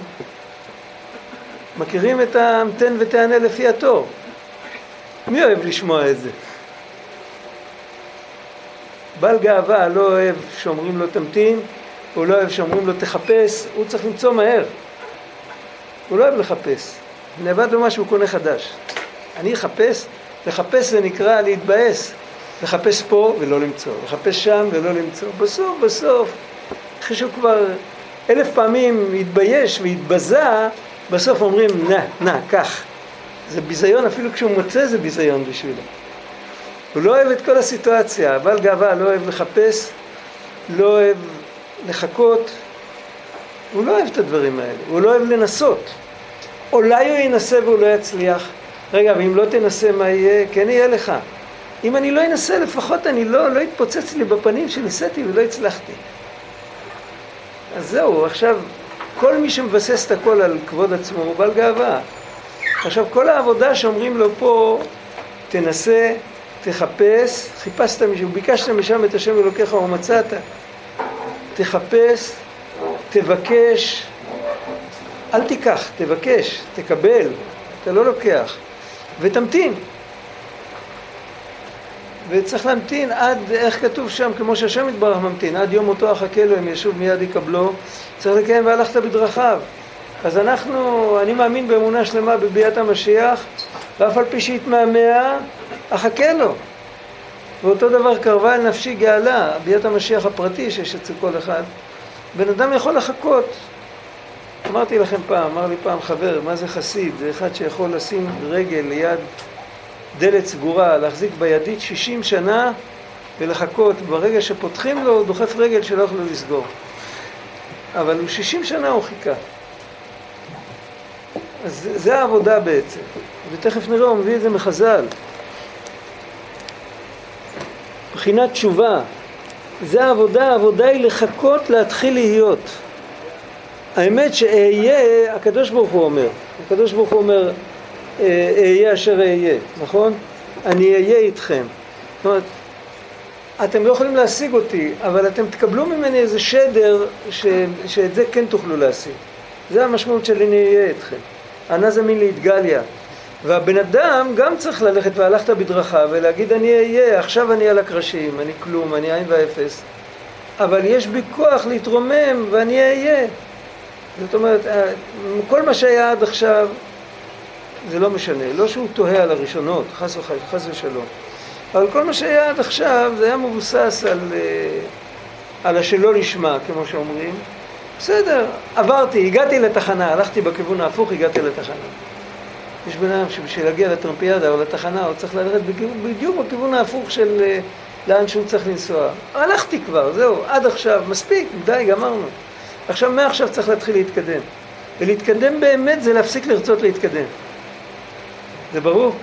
מכירים את ההמתן ותענה לפי התור. מי אוהב לשמוע את זה? בעל גאווה לא אוהב שאומרים לו תמתין, הוא לא אוהב שאומרים לו תחפש, הוא צריך למצוא מהר. הוא לא אוהב לחפש. נאבד לו משהו, הוא קונה חדש. אני אחפש? לחפש זה נקרא להתבאס. לחפש פה ולא למצוא, לחפש שם ולא למצוא. בסוף, בסוף, אחרי שהוא כבר אלף פעמים התבייש והתבזה, בסוף אומרים, נא, נא, קח. זה ביזיון, אפילו כשהוא מוצא זה ביזיון בשבילו. הוא לא אוהב את כל הסיטואציה, בעל גאווה לא אוהב לחפש, לא אוהב לחכות, הוא לא אוהב את הדברים האלה, הוא לא אוהב לנסות. אולי הוא ינסה והוא לא יצליח. רגע, ואם לא תנסה מה יהיה? כן יהיה לך. אם אני לא אנסה, לפחות אני לא, לא יתפוצץ לי בפנים שניסיתי ולא הצלחתי. אז זהו, עכשיו, כל מי שמבסס את הכל על כבוד עצמו הוא בעל גאווה. עכשיו, כל העבודה שאומרים לו פה, תנסה, תחפש, חיפשת משהו, ביקשת משם את השם אלוקיך ומצאת, תחפש, תבקש, אל תיקח, תבקש, תקבל, אתה לא לוקח, ותמתין. וצריך להמתין עד, איך כתוב שם, כמו שהשם יתברך ממתין, עד יום מותו אחכה לו, אם ישוב מיד יקבלו, צריך לקיים והלכת בדרכיו. אז אנחנו, אני מאמין באמונה שלמה בביאת המשיח, ואף על פי שהתמהמה, אחכה לו. ואותו דבר קרבה אל נפשי גאלה, ביאת המשיח הפרטי שיש אצל כל אחד. בן אדם יכול לחכות. אמרתי לכם פעם, אמר לי פעם חבר, מה זה חסיד? זה אחד שיכול לשים רגל ליד דלת סגורה, להחזיק בידית 60 שנה ולחכות. ברגע שפותחים לו, הוא דוחף רגל שלא יוכלו לסגור. אבל הוא 60 שנה הוא חיכה. אז זה העבודה בעצם. ותכף נראה, הוא מביא את זה מחז"ל. מבחינת תשובה, זה העבודה, העבודה היא לחכות להתחיל להיות. האמת שאהיה, הקדוש ברוך הוא אומר, הקדוש ברוך הוא אומר, אהיה אשר אהיה, נכון? אני אהיה איתכם. זאת אומרת, אתם לא יכולים להשיג אותי, אבל אתם תקבלו ממני איזה שדר ש, שאת זה כן תוכלו להשיג. זה המשמעות של אני אהיה איתכם. ענה זמין להתגליה. והבן אדם גם צריך ללכת והלכת בדרכה ולהגיד אני אהיה, עכשיו אני על הקרשים, אני כלום, אני עין ואפס. אבל יש בי כוח להתרומם ואני אהיה. זאת אומרת, כל מה שהיה עד עכשיו זה לא משנה. לא שהוא תוהה על הראשונות, חס, וחס, חס ושלום. אבל כל מה שהיה עד עכשיו זה היה מבוסס על, אה, על השלא לשמה, כמו שאומרים. בסדר, עברתי, הגעתי לתחנה, הלכתי בכיוון ההפוך, הגעתי לתחנה. יש בן אדם שבשביל להגיע לטרמפיאדה או לתחנה הוא צריך ללכת בדיוק בכיוון ההפוך של אה, לאן שהוא צריך לנסוע. הלכתי כבר, זהו, עד עכשיו, מספיק, די, גמרנו. עכשיו, מעכשיו צריך להתחיל להתקדם. ולהתקדם באמת זה להפסיק לרצות להתקדם. זה ברור?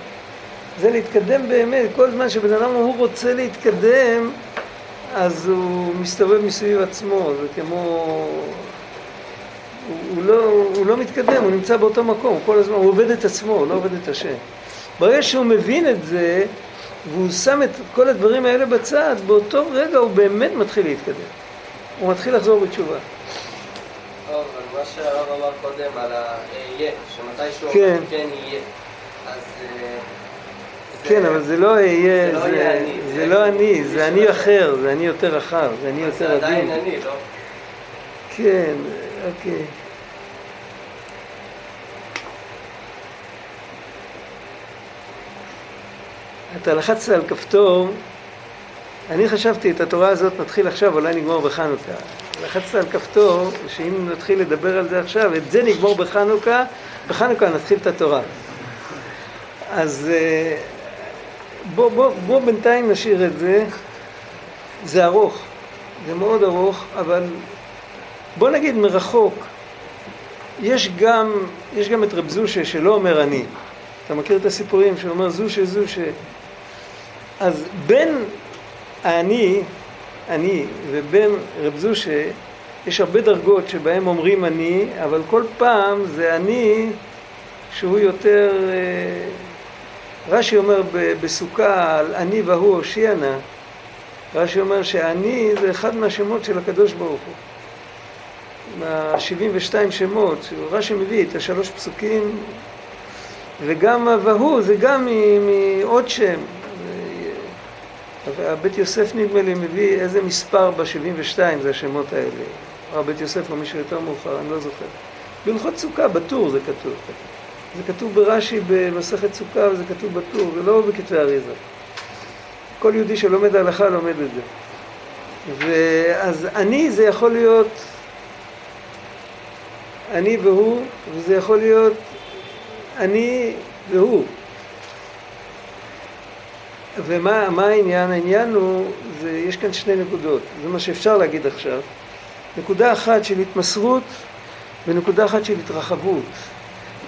זה להתקדם באמת. כל זמן שבן אדם הוא רוצה להתקדם, אז הוא מסתובב מסביב עצמו, זה כמו... הוא, הוא, לא, הוא לא מתקדם, הוא נמצא באותו מקום, הוא כל הזמן, הוא עובד את עצמו, הוא לא עובד את השם. ברגע שהוא מבין את זה, והוא שם את כל הדברים האלה בצד, באותו רגע הוא באמת מתחיל להתקדם. הוא מתחיל לחזור בתשובה. טוב, אבל מה שהרב אמר קודם על ה"אהיה", שמתישהו כן. כן יהיה. אז... אה, כן, אבל זה לא זה לא זה, יהיה זה זה- לא אני, זה זה אני אחר, זה אני יותר רחב, זה אני זה יותר עדיין עדין. אני, לא? כן, אוקיי. אתה לחצת על כפתור, אני חשבתי את התורה הזאת נתחיל עכשיו, אולי נגמור בחנוכה. לחצת על כפתור, שאם נתחיל לדבר על זה עכשיו, את זה נגמור בחנוכה, בחנוכה נתחיל את התורה. אז אה, בוא, בוא, בוא בינתיים נשאיר את זה, זה ארוך, זה מאוד ארוך, אבל בוא נגיד מרחוק, יש גם, יש גם את רב זושה שלא אומר אני. אתה מכיר את הסיפורים שאומר זושה זושה? אז בין האני, אני, ובין רב זושה, יש הרבה דרגות שבהם אומרים אני, אבל כל פעם זה אני שהוא יותר... אה, רש"י אומר בסוכה על אני והוא הושיע נא, רש"י אומר שאני זה אחד מהשמות של הקדוש ברוך הוא. מה-72 שמות, רש"י מביא את השלוש פסוקים, וגם והוא זה גם מעוד שם. הבית יוסף נדמה לי מביא איזה מספר ב-72 זה השמות האלה. הבית יוסף או מישהו יותר מאוחר, אני לא זוכר. בהלכות סוכה, בטור זה כתוב. זה כתוב ברש"י במסכת סוכה וזה כתוב בטור, זה לא בכתבי אריזה. כל יהודי שלומד הלכה לומד את זה. ואז אני זה יכול להיות אני והוא, וזה יכול להיות אני והוא. ומה העניין? העניין הוא, זה, יש כאן שני נקודות, זה מה שאפשר להגיד עכשיו. נקודה אחת של התמסרות ונקודה אחת של התרחבות.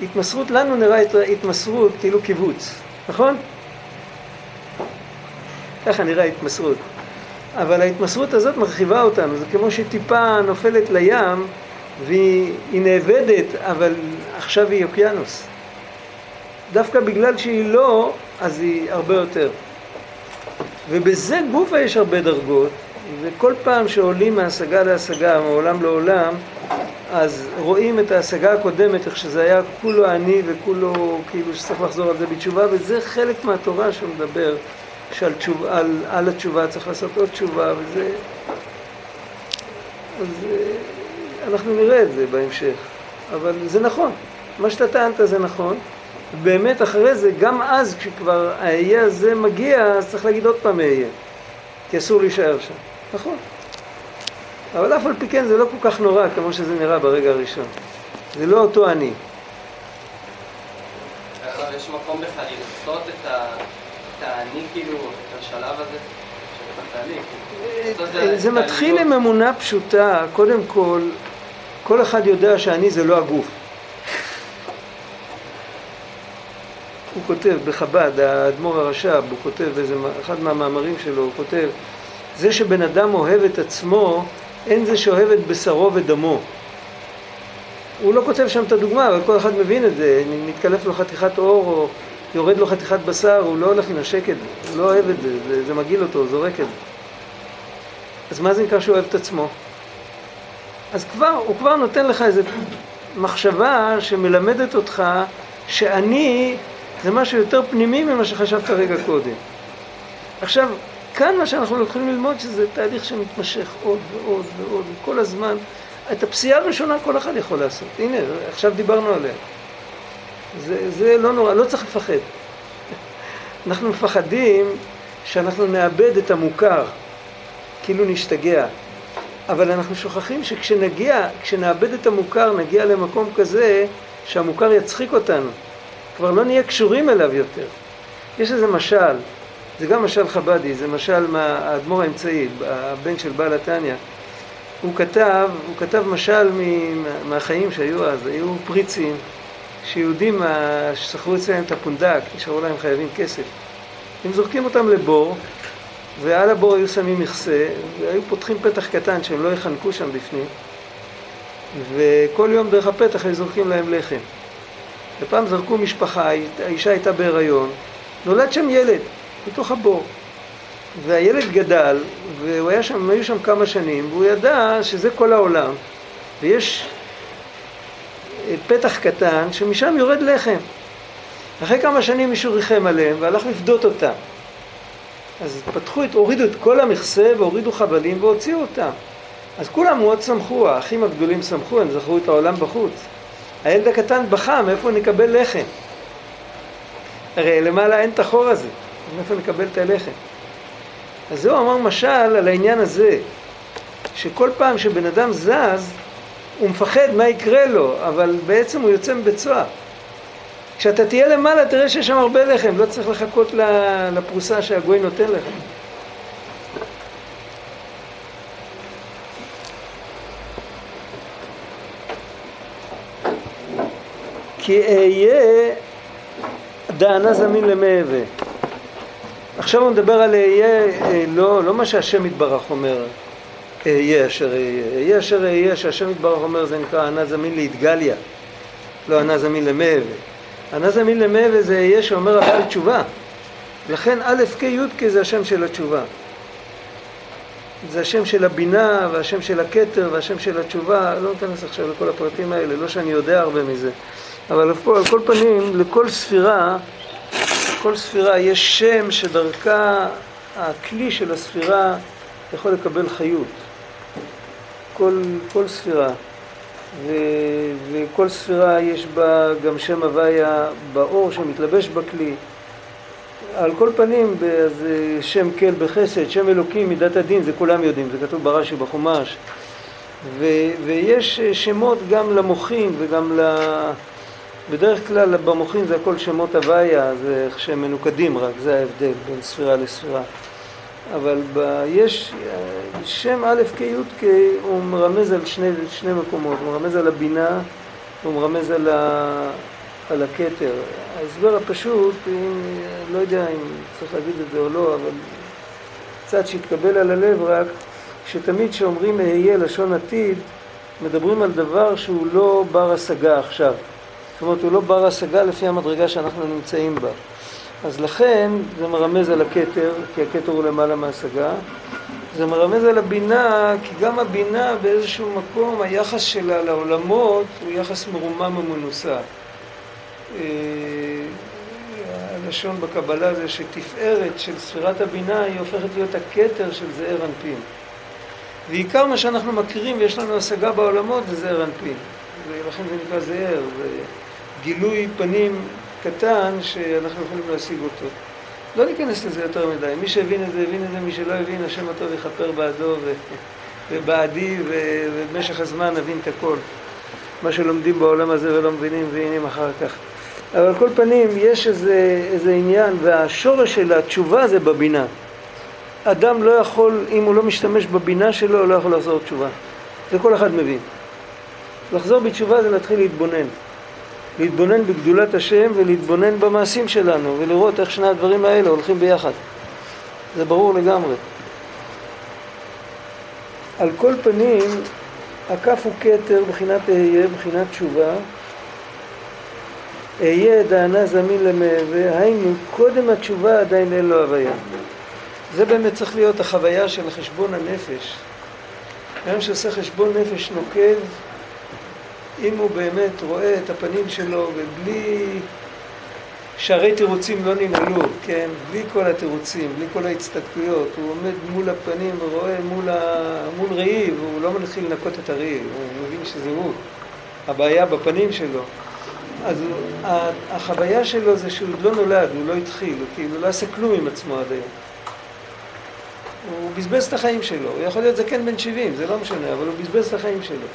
התמסרות, לנו נראה התמסרות כאילו קיבוץ, נכון? ככה נראה התמסרות. אבל ההתמסרות הזאת מרחיבה אותנו, זה כמו שטיפה נופלת לים והיא נאבדת, אבל עכשיו היא אוקיינוס. דווקא בגלל שהיא לא, אז היא הרבה יותר. ובזה גופה יש הרבה דרגות, וכל פעם שעולים מהשגה להשגה, מעולם לעולם, אז רואים את ההשגה הקודמת, איך שזה היה כולו עני וכולו כאילו שצריך לחזור על זה בתשובה, וזה חלק מהתורה שהוא מדבר, שעל תשוב, על, על התשובה צריך לעשות עוד תשובה, וזה... אז אה, אנחנו נראה את זה בהמשך, אבל זה נכון, מה שאתה טענת זה נכון, באמת אחרי זה, גם אז כשכבר האהיה הזה מגיע, אז צריך להגיד עוד פעם אהיה, כי אסור להישאר שם, נכון. אבל אף על פי כן זה לא כל כך נורא כמו שזה נראה ברגע הראשון. זה לא אותו אני. יש מקום בכלל לרצות את האני, כאילו, את השלב הזה? כאילו. זה מתחיל עם אמונה פשוטה, קודם כל, כל אחד יודע שאני זה לא הגוף. הוא כותב בחב"ד, האדמו"ר הרש"ב, הוא כותב באיזה אחד מהמאמרים שלו, הוא כותב זה שבן אדם אוהב את עצמו אין זה שאוהב את בשרו ודמו. הוא לא כותב שם את הדוגמה, אבל כל אחד מבין את זה. מתקלף לו חתיכת אור או יורד לו חתיכת בשר, הוא לא הולך לנשק את זה, הוא לא אוהב את זה, זה, זה מגעיל אותו, זורק את זה. אז מה זה נקרא שהוא אוהב את עצמו? אז כבר, הוא כבר נותן לך איזו מחשבה שמלמדת אותך שאני זה משהו יותר פנימי ממה שחשבת רגע קודם. עכשיו, כאן מה שאנחנו יכולים ללמוד שזה תהליך שמתמשך עוד ועוד ועוד, כל הזמן. את הפסיעה הראשונה כל אחד יכול לעשות. הנה, עכשיו דיברנו עליה. זה, זה לא נורא, לא צריך לפחד. אנחנו מפחדים שאנחנו נאבד את המוכר, כאילו נשתגע. אבל אנחנו שוכחים שכשנגיע, כשנאבד את המוכר, נגיע למקום כזה שהמוכר יצחיק אותנו. כבר לא נהיה קשורים אליו יותר. יש איזה משל, זה גם משל חבדי, זה משל מהאדמו"ר האמצעי, הבן של בעל התניא. הוא כתב, הוא כתב משל מהחיים שהיו אז, היו פריצים שיהודים ששכרו אצלם את הפונדק, נשארו להם חייבים כסף. הם זורקים אותם לבור, ועל הבור היו שמים מכסה, והיו פותחים פתח קטן שהם לא יחנקו שם בפנים, וכל יום דרך הפתח היו זורקים להם לחם. ופעם זרקו משפחה, האישה הייתה בהיריון, נולד שם ילד. בתוך הבור. והילד גדל, והוא היה שם, היו שם כמה שנים, והוא ידע שזה כל העולם, ויש פתח קטן שמשם יורד לחם. אחרי כמה שנים מישהו ריחם עליהם והלך לפדות אותם. אז פתחו, את, הורידו את כל המכסה והורידו חבלים והוציאו אותם. אז כולם מאוד שמחו, האחים הגדולים שמחו, הם זכרו את העולם בחוץ. הילד הקטן בכה, מאיפה נקבל לחם? הרי למעלה אין את החור הזה. מאיפה נקבל את הלחם? אז זהו אמר משל על העניין הזה, שכל פעם שבן אדם זז, הוא מפחד מה יקרה לו, אבל בעצם הוא יוצא מבית סוהר. כשאתה תהיה למעלה תראה שיש שם הרבה לחם, לא צריך לחכות לפרוסה שהגוי נותן לך. כי אהיה דענה זמין למהווה. עכשיו מדבר על אהיה, אה, לא, לא מה שהשם יתברך אומר, אהיה אשר אהיה. אהיה אשר אהיה, שהשם יתברך אומר, זה נקרא ענה זמין להתגליה, לא ענה זמין למהווה. ענה זמין למהווה זה אהיה שאומר הבעל תשובה. לכן א' כ' י' כ' זה השם של התשובה. זה השם של הבינה והשם של הכתר והשם של התשובה, לא ניכנס עכשיו לכל הפרטים האלה, לא שאני יודע הרבה מזה, אבל על כל פנים, לכל ספירה, כל ספירה יש שם שדרכה הכלי של הספירה יכול לקבל חיות. כל, כל ספירה. ו, וכל ספירה יש בה גם שם הוויה באור שמתלבש בכלי. על כל פנים, אז שם כל בחסד, שם אלוקים, מידת הדין, זה כולם יודעים, זה כתוב ברש"י בחומש. ו, ויש שמות גם למוחים וגם ל... בדרך כלל במוחים זה הכל שמות הוויה, זה איך שהם מנוקדים רק, זה ההבדל בין ספירה לספירה. אבל ב... יש שם א' כ' י' כ' הוא מרמז על שני, שני מקומות, הוא מרמז על הבינה, הוא מרמז על, ה... על הכתר. ההסבר הפשוט, אם, לא יודע אם צריך להגיד את זה או לא, אבל קצת שיתקבל על הלב רק, שתמיד כשאומרים אהיה לשון עתיד, מדברים על דבר שהוא לא בר השגה עכשיו. זאת אומרת, הוא לא בר השגה לפי המדרגה שאנחנו נמצאים בה. אז לכן זה מרמז על הכתר, כי הכתר הוא למעלה מהשגה. זה מרמז על הבינה, כי גם הבינה באיזשהו מקום, היחס שלה לעולמות הוא יחס מרומם ומנוסה. אה, הלשון בקבלה זה שתפארת של ספירת הבינה היא הופכת להיות הכתר של זעיר אנפין. ועיקר מה שאנחנו מכירים ויש לנו השגה בעולמות זה זעיר אנפין. ולכן זה נקרא זעיר, זה גילוי פנים קטן שאנחנו יכולים להשיג אותו. לא ניכנס לזה יותר מדי. מי שהבין את זה, הבין את זה, מי שלא הבין, השם הטוב יכפר בעדו ו... ובעדי, ובמשך הזמן נבין את הכל. מה שלומדים בעולם הזה ולא מבינים, מבינים אחר כך. אבל על כל פנים, יש איזה, איזה עניין, והשורש של התשובה זה בבינה. אדם לא יכול, אם הוא לא משתמש בבינה שלו, לא יכול לחזור תשובה. זה כל אחד מבין. לחזור בתשובה זה להתחיל להתבונן. להתבונן בגדולת השם ולהתבונן במעשים שלנו ולראות איך שני הדברים האלה הולכים ביחד. זה ברור לגמרי. על כל פנים, הכף הוא כתר, בחינת אהיה, בחינת תשובה. אהיה דענה זמין למהווה, היינו, קודם התשובה עדיין אין לו הוויה. זה באמת צריך להיות החוויה של חשבון הנפש. אדם שעושה חשבון נפש נוקב, אם הוא באמת רואה את הפנים שלו ובלי שערי תירוצים לא ננעלו, כן, בלי כל התירוצים, בלי כל ההצטדקויות, הוא עומד מול הפנים ורואה מול, ה... מול ראי והוא לא מתחיל לנקות את הראי, הוא מבין שזה הוא, הבעיה בפנים שלו. אז החוויה שלו זה שהוא עוד לא נולד, הוא לא התחיל, הוא כאילו לא עשה כלום עם עצמו עד היום. הוא בזבז את החיים שלו, הוא יכול להיות זקן בן 70, זה לא משנה, אבל הוא בזבז את החיים שלו.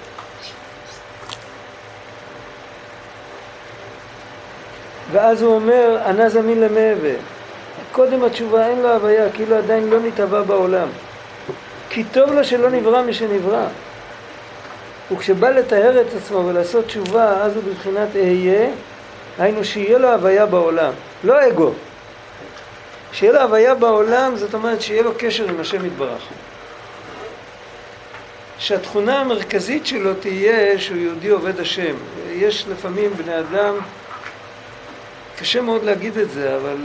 ואז הוא אומר, ענה זמין למעבר. קודם התשובה אין לו הוויה, כאילו עדיין לא נתהווה בעולם. כי טוב לו שלא נברא משנברא. וכשבא לטהר את עצמו ולעשות תשובה, אז הוא בבחינת אהיה, היינו שיהיה לו הוויה בעולם, לא אגו. שיהיה לו הוויה בעולם, זאת אומרת שיהיה לו קשר עם השם יתברך. שהתכונה המרכזית שלו תהיה שהוא יהודי עובד השם. יש לפעמים בני אדם קשה מאוד להגיד את זה, אבל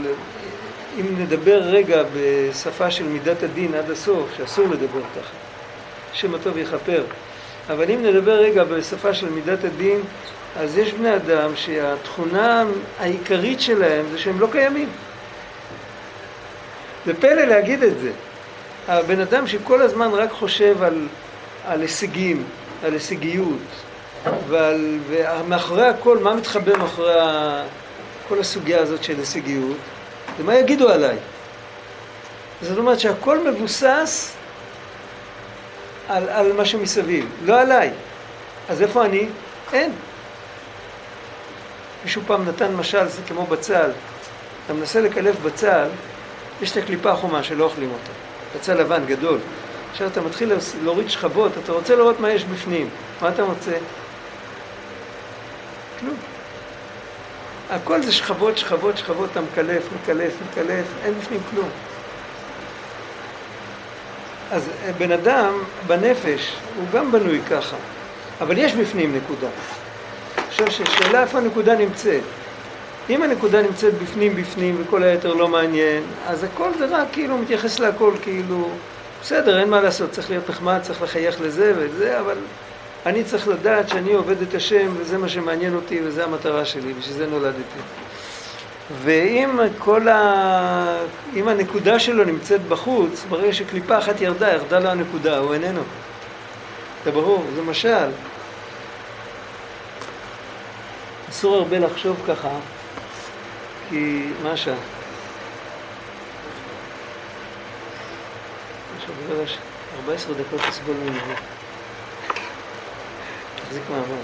אם נדבר רגע בשפה של מידת הדין עד הסוף, שאסור לדבר ככה, שם הטוב יכפר, אבל אם נדבר רגע בשפה של מידת הדין, אז יש בני אדם שהתכונה העיקרית שלהם זה שהם לא קיימים. זה פלא להגיד את זה. הבן אדם שכל הזמן רק חושב על, על הישגים, על הישגיות, ועל, ומאחורי הכל, מה מתחבא מאחורי. כל הסוגיה הזאת של הישגיות, ומה יגידו עליי. זאת אומרת שהכל מבוסס על, על מה שמסביב, לא עליי. אז איפה אני? אין. מישהו פעם נתן משל, זה כמו בצל. אתה מנסה לקלף בצל, יש את הקליפה החומה שלא אוכלים אותה. בצל לבן, גדול. עכשיו אתה מתחיל להוריד שכבות, אתה רוצה לראות מה יש בפנים. מה אתה מוצא? כלום. הכל זה שכבות, שכבות, שכבות, אתה מקלף, מקלף, מקלף, אין בפנים כלום. אז בן אדם בנפש הוא גם בנוי ככה, אבל יש בפנים נקודה. עכשיו ששאלה איפה הנקודה נמצאת. אם הנקודה נמצאת בפנים בפנים וכל היתר לא מעניין, אז הכל זה רק כאילו מתייחס להכל כאילו בסדר, אין מה לעשות, צריך להיות נחמד, צריך לחייך לזה וזה, אבל אני צריך לדעת שאני עובד את השם וזה מה שמעניין אותי וזו המטרה שלי, בשביל זה נולדתי. ואם כל ה... אם הנקודה שלו נמצאת בחוץ, ברגע שקליפה אחת ירדה, ירדה לו הנקודה, הוא איננו. זה ברור, זה משל. אסור הרבה לחשוב ככה, כי מה השעה? יש 14 דקות לסבול ממנו. תחזיק מעמד.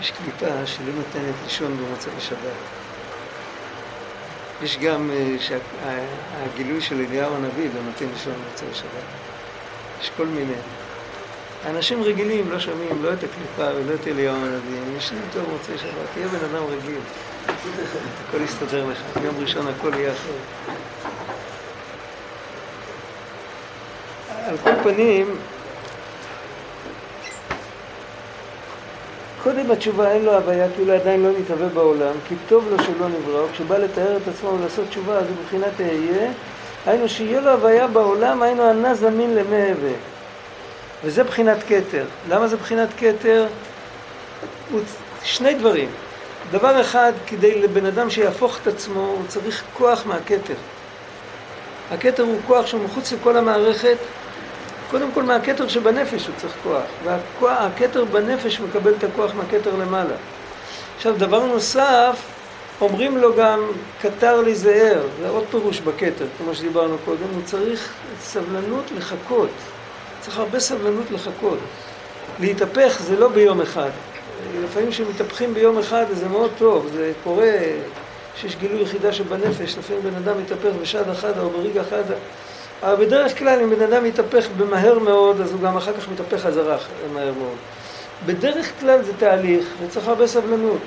יש קליפה שלא נותנת לישון במצב השבת. יש גם אה, שהגילוי של אליהו הנביא לא נותן לישון במצב השבת. יש כל מיני. אנשים רגילים לא שומעים לא את הקליפה ולא את אליהו הנביא, הם ישנים טוב במוצאי שבת, תהיה בן אדם רגיל. הכל יסתדר לך, ביום ראשון הכל יהיה אחר. על כל פנים, קודם התשובה אין לו הוויה, כאילו עדיין לא נתהווה בעולם, כי טוב לו שלא נברא, וכשבא לתאר את עצמו ולעשות תשובה, אז הוא מבחינת אהיה, היינו שיהיה לו הוויה בעולם, היינו ענה זמין למהווה. וזה בחינת כתר. למה זה בחינת כתר? שני דברים. דבר אחד, כדי לבן אדם שיהפוך את עצמו, הוא צריך כוח מהכתר. הכתר הוא כוח שהוא מחוץ לכל המערכת, קודם כל מהכתר שבנפש הוא צריך כוח, והכתר בנפש מקבל את הכוח מהכתר למעלה. עכשיו, דבר נוסף, אומרים לו גם, קטר לי זהר, זה עוד פירוש בכתר, כמו שדיברנו קודם, הוא צריך סבלנות לחכות, צריך הרבה סבלנות לחכות. להתהפך זה לא ביום אחד, לפעמים כשמתהפכים ביום אחד זה מאוד טוב, זה קורה שיש גילוי יחידה שבנפש, לפעמים בן אדם מתהפך בשד אחד או ברגע אחד אבל בדרך כלל אם בן אדם מתהפך במהר מאוד, אז הוא גם אחר כך מתהפך חזרה מהר מאוד. בדרך כלל זה תהליך, וצריך הרבה סבלנות.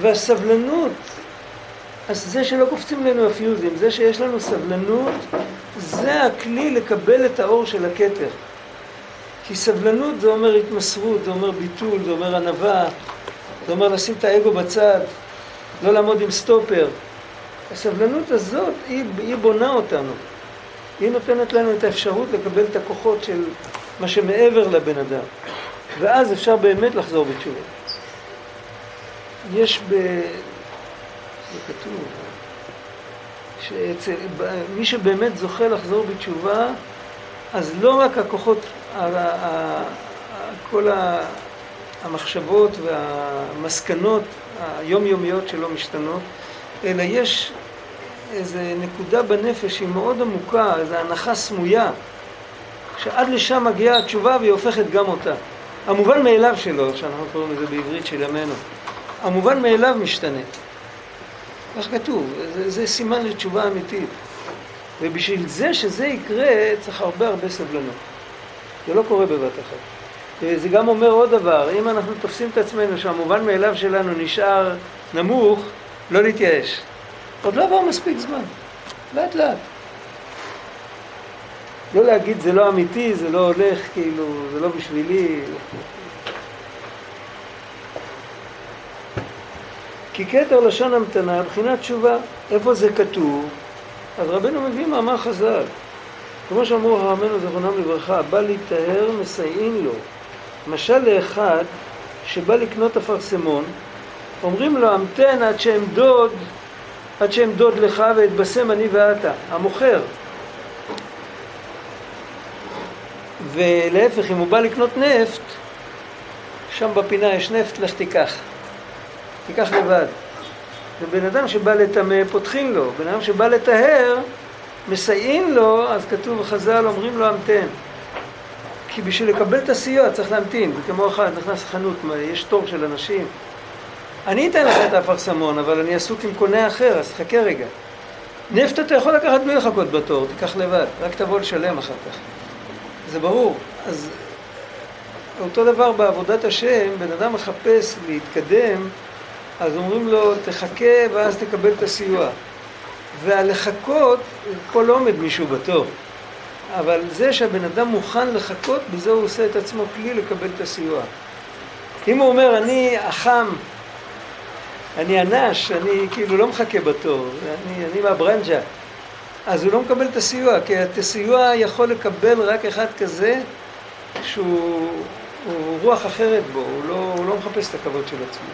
והסבלנות, אז זה שלא קופצים לנו הפיוזים, זה שיש לנו סבלנות, זה הכלי לקבל את האור של הכתר. כי סבלנות זה אומר התמסרות, זה אומר ביטול, זה אומר ענווה, זה אומר לשים את האגו בצד, לא לעמוד עם סטופר. הסבלנות הזאת, היא, היא בונה אותנו. היא נותנת לנו את האפשרות לקבל את הכוחות של מה שמעבר לבן אדם. ואז אפשר באמת לחזור בתשובה. יש ב... זה כתוב, שאצל מי שבאמת זוכה לחזור בתשובה, אז לא רק הכוחות, כל המחשבות והמסקנות היומיומיות שלא משתנות, אלא יש איזה נקודה בנפש שהיא מאוד עמוקה, איזו הנחה סמויה, שעד לשם מגיעה התשובה והיא הופכת גם אותה. המובן מאליו שלו, שאנחנו קוראים לזה בעברית של ימינו, המובן מאליו משתנה. כך כתוב, זה, זה סימן לתשובה אמיתית. ובשביל זה שזה יקרה צריך הרבה הרבה סבלנות. זה לא קורה בבת אחת. וזה גם אומר עוד דבר, אם אנחנו תופסים את עצמנו שהמובן מאליו שלנו נשאר נמוך, לא להתייאש. עוד לא עבר מספיק זמן, לאט לאט. לא להגיד זה לא אמיתי, זה לא הולך, כאילו, זה לא בשבילי. כי כתר לשון המתנה, בחינת תשובה, איפה זה כתוב? אז רבנו מביא מאמר חז"ל. כמו שאמרו חכמינו זכרונם לברכה, בא להיטהר מסייעין לו. משל לאחד שבא לקנות אפרסמון, אומרים לו המתן עד שאמדוד עד שאמדוד לך ואתבשם אני ואתה, המוכר. ולהפך, אם הוא בא לקנות נפט, שם בפינה יש נפט, לך תיקח. תיקח לבד. ובן אדם שבא לטמא, פותחים לו. בן אדם שבא לטהר, מסייעים לו, אז כתוב בחז"ל, אומרים לו המתן. כי בשביל לקבל את הסיוע צריך להמתין. זה כמו אחד נכנס לחנות, יש תור של אנשים, אני אתן לך את האפרסמון, אבל אני עסוק עם קונה אחר, אז חכה רגע. נפט אתה יכול לקחת בלי לחכות בתור, תיקח לבד, רק תבוא לשלם אחר כך. זה ברור. אז אותו דבר בעבודת השם, בן אדם מחפש להתקדם, אז אומרים לו, תחכה ואז תקבל את הסיוע. והלחכות, פה לא עומד מישהו בתור. אבל זה שהבן אדם מוכן לחכות, בזה הוא עושה את עצמו כלי לקבל את הסיוע. אם הוא אומר, אני החם, אני אנש, אני כאילו לא מחכה בתור, אני, אני מהברנג'ה. אז הוא לא מקבל את הסיוע, כי את הסיוע יכול לקבל רק אחד כזה שהוא רוח אחרת בו, הוא לא, הוא לא מחפש את הכבוד של עצמו.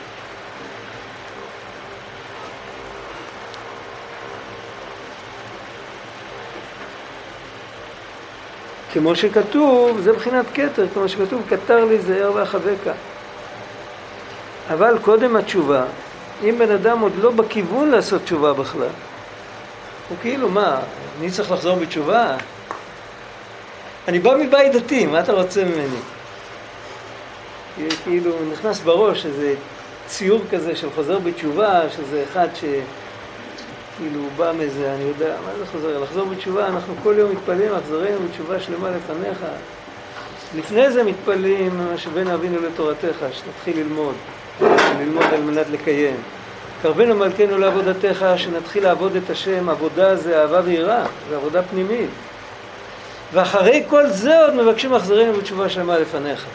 כמו שכתוב, זה מבחינת כתר, כמו שכתוב, כתר לי זהר ואחבקה. אבל קודם התשובה, אם בן אדם עוד לא בכיוון לעשות תשובה בכלל, הוא כאילו, מה, אני צריך לחזור בתשובה? אני בא מבית דתי, מה אתה רוצה ממני? כאילו נכנס בראש איזה ציור כזה של חוזר בתשובה, שזה אחד ש... כאילו בא מזה, אני יודע, מה זה חוזר? לחזור בתשובה, אנחנו כל יום מתפללים, לחזרנו בתשובה שלמה לפניך. לפני זה מתפללים שבין אבינו לתורתך, שתתחיל ללמוד, ללמוד על מנת לקיים. קרבנו מלכנו לעבודתך, שנתחיל לעבוד את השם, עבודה זה אהבה ויראה, זה עבודה פנימית. ואחרי כל זה עוד מבקשים לחזרנו בתשובה שלמה לפניך.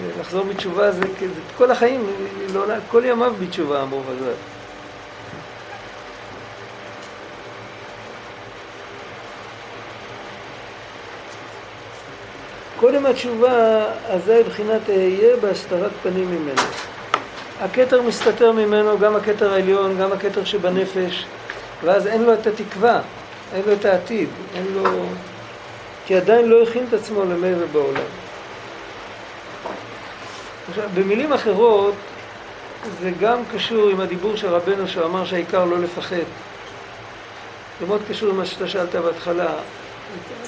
לחזור בתשובה זה, כל החיים, לא, כל ימיו בתשובה אמרו חז"ל. קודם התשובה, אזי בחינת אהיה בהסתרת פנים ממנו. הכתר מסתתר ממנו, גם הכתר העליון, גם הכתר שבנפש, ואז אין לו את התקווה, אין לו את העתיד, אין לו... כי עדיין לא הכין את עצמו למעבר בעולם. עכשיו, במילים אחרות, זה גם קשור עם הדיבור של רבנו שאמר שהעיקר לא לפחד. זה מאוד קשור למה שאתה שאלת בהתחלה,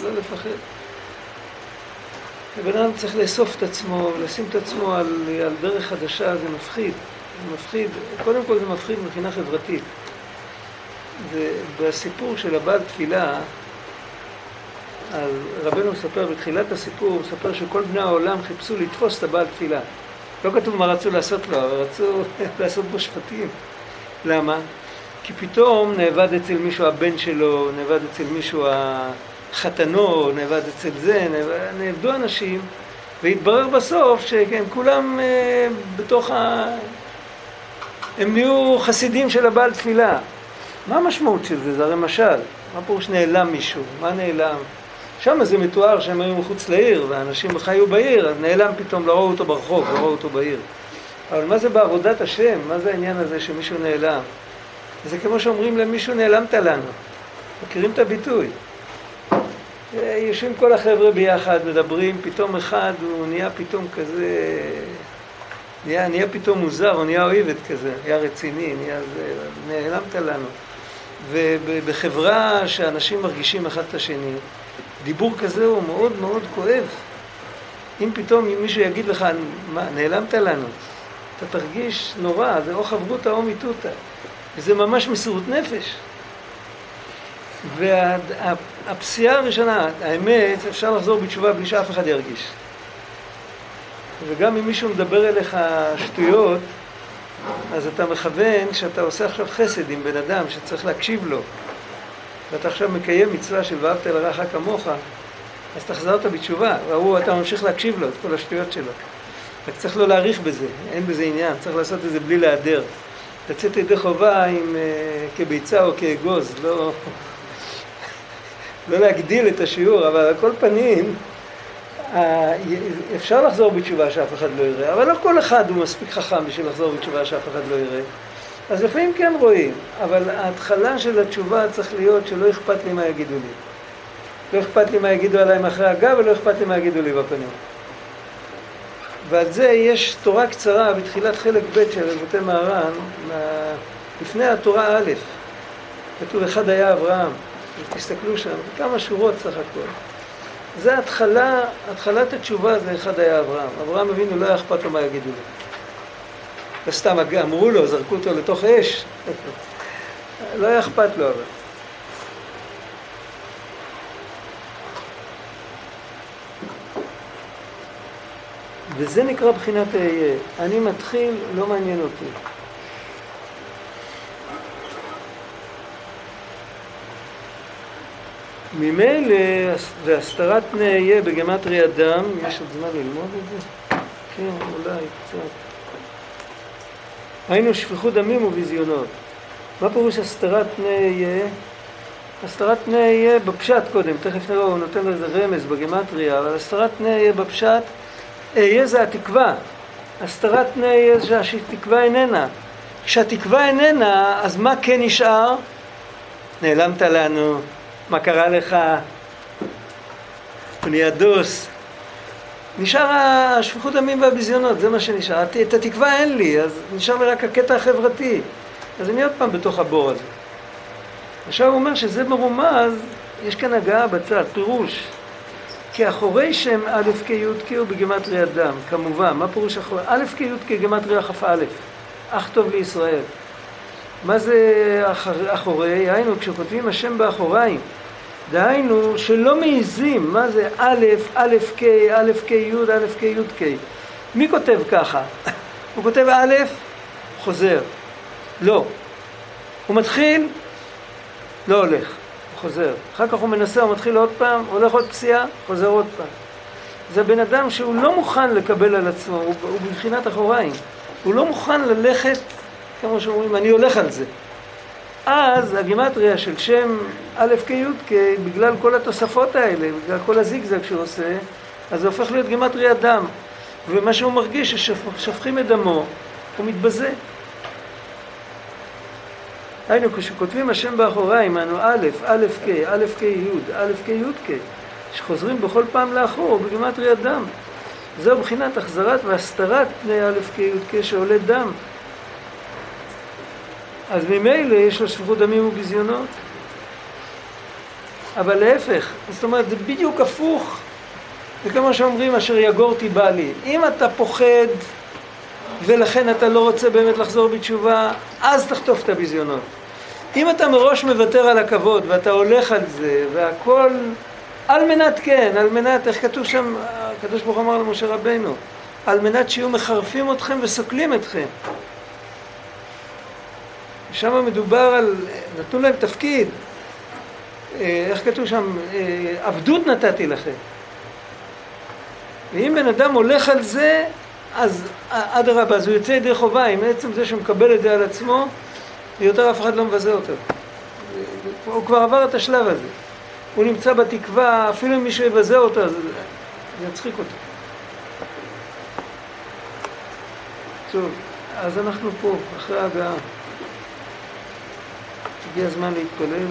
לא לפחד. הבן אדם צריך לאסוף את עצמו, לשים את עצמו על, על דרך חדשה, זה מפחיד. זה מפחיד, קודם כל זה מפחיד מבחינה חברתית. ובסיפור של הבעל תפילה, אז רבנו מספר בתחילת הסיפור, הוא מספר שכל בני העולם חיפשו לתפוס את הבעל תפילה. לא כתוב מה רצו לעשות לו, אבל רצו לעשות בו שפטים. למה? כי פתאום נאבד אצל מישהו הבן שלו, נאבד אצל מישהו חתנו, נאבד אצל זה, נאבדו אנשים, והתברר בסוף שהם כולם אה, בתוך ה... הם נהיו חסידים של הבעל תפילה. מה המשמעות של זה? זה הרי משל. מה פירוש נעלם מישהו? מה נעלם? שם זה מתואר שהם היו מחוץ לעיר, ואנשים חיו בעיר, אז נעלם פתאום, לא ראו אותו ברחוב, לא ראו אותו בעיר. אבל מה זה בעבודת השם? מה זה העניין הזה שמישהו נעלם? זה כמו שאומרים למישהו נעלמת לנו. מכירים את הביטוי? יושבים כל החבר'ה ביחד, מדברים, פתאום אחד הוא נהיה פתאום כזה, נהיה, נהיה פתאום מוזר, הוא נהיה אויבת כזה, נהיה רציני, נהיה זה, נעלמת לנו. ובחברה שאנשים מרגישים אחד את השני, דיבור כזה הוא מאוד מאוד כואב. אם פתאום מישהו יגיד לך, מה, נעלמת לנו, אתה תרגיש נורא, זה או חברותא או מיתותא. וזה ממש מסירות נפש. והפסיעה הראשונה, האמת, אפשר לחזור בתשובה בלי שאף אחד ירגיש. וגם אם מישהו מדבר אליך שטויות, אז אתה מכוון שאתה עושה עכשיו חסד עם בן אדם שצריך להקשיב לו. ואתה עכשיו מקיים מצווה של ואהבת לרעך כמוך, אז אתה חזרת בתשובה, והוא, אתה ממשיך להקשיב לו את כל השטויות שלו. רק צריך לא להאריך בזה, אין בזה עניין, צריך לעשות את זה בלי להיעדר. לצאת ידי חובה עם, uh, כביצה או כאגוז, לא, לא להגדיל את השיעור, אבל על כל פנים, אפשר לחזור בתשובה שאף אחד לא יראה, אבל לא כל אחד הוא מספיק חכם בשביל לחזור בתשובה שאף אחד לא יראה. אז לפעמים כן רואים, אבל ההתחלה של התשובה צריך להיות שלא אכפת לי מה יגידו לי. לא אכפת לי מה יגידו עליי מאחורי הגב ולא אכפת לי מה יגידו לי בפנים. ועל זה יש תורה קצרה בתחילת חלק ב' של אלבותי מהר"ן, לפני התורה א', כתוב אחד היה אברהם, תסתכלו שם, כמה שורות סך הכל. זה התחלה, התחלת התשובה זה אחד היה אברהם. אברהם אבינו לא היה אכפת לו מה יגידו לו. וסתם אמרו לו, זרקו אותו לתוך אש. לא היה אכפת לו אבל. וזה נקרא בחינת אהיה. אני מתחיל, לא מעניין אותי. ממילא, והסתרת פני אהיה בגמטרי אדם, יש עוד זמן ללמוד את זה? כן, אולי קצת. היינו שפיכות דמים וביזיונות. מה פירוש הסתרת פני אהיה? הסתרת פני אהיה בפשט קודם, תכף נראה, הוא נותן לזה רמז בגימטריה, אבל הסתרת פני אהיה בפשט, אהיה זה התקווה. הסתרת פני אהיה זה שהתקווה איננה. כשהתקווה איננה, אז מה כן נשאר? נעלמת לנו, מה קרה לך? הוא נהיה דוס. נשאר השפיכות דמים והביזיונות, זה מה שנשאר. את התקווה אין לי, אז נשאר לי רק הקטע החברתי. אז אני עוד פעם בתוך הבור הזה. עכשיו הוא אומר שזה מרומז, יש כאן הגעה בצד, פירוש. כי אחורי שם א' כ' י' כ' הוא בגימטרי אדם, כמובן. מה פירוש אחורי? א' כ' י' כ' גימטרי כ"א, אך טוב לישראל. מה זה אחר, אחורי? היינו, כשכותבים השם באחוריים, דהיינו שלא מעיזים, מה זה א', א' כ', א' כ' י', א' כ' י' כ'. מי כותב ככה? הוא כותב א', חוזר. לא. הוא מתחיל, לא הולך, הוא חוזר. אחר כך הוא מנסה, הוא מתחיל עוד פעם, הולך עוד פסיעה, חוזר עוד פעם. זה בן אדם שהוא לא מוכן לקבל על עצמו, הוא, הוא בבחינת אחוריים. הוא לא מוכן ללכת, כמו שאומרים, אני הולך על זה. אז הגימטריה של שם א' כ' י' כ', בגלל כל התוספות האלה, בגלל כל הזיגזג שהוא עושה, אז זה הופך להיות גימטריה דם. ומה שהוא מרגיש, ששפכים את דמו, הוא מתבזה. היינו, כשכותבים השם באחוריים, אנו א', א' כ', א' כ' י', א' כ' י' כ', שחוזרים בכל פעם לאחור, בגימטריה דם. זהו בחינת החזרת והסתרת פני א' כ' י' כ' שעולה דם. אז ממילא יש לו שפיכות דמים וביזיונות. אבל להפך, זאת אומרת, זה בדיוק הפוך. זה כמו שאומרים, אשר יגורתי בא לי. אם אתה פוחד ולכן אתה לא רוצה באמת לחזור בתשובה, אז תחטוף את הביזיונות. אם אתה מראש מוותר על הכבוד ואתה הולך על זה והכל על מנת כן, על מנת, איך כתוב שם, הקדוש ברוך הוא אמר למשה רבנו, על מנת שיהיו מחרפים אתכם וסוקלים אתכם. שם מדובר על, נתנו להם תפקיד, אה, איך כתוב שם, אה, עבדות נתתי לכם. ואם בן אדם הולך על זה, אז אדרבה, אז הוא יוצא ידי חובה, עם עצם זה שהוא מקבל את זה על עצמו, ויותר אף אחד לא מבזה אותו. הוא כבר עבר את השלב הזה. הוא נמצא בתקווה, אפילו אם מישהו יבזה אותו, אז זה יצחיק אותו. טוב, אז אנחנו פה, אחרי ההגעה. הגיע הזמן להתפלל.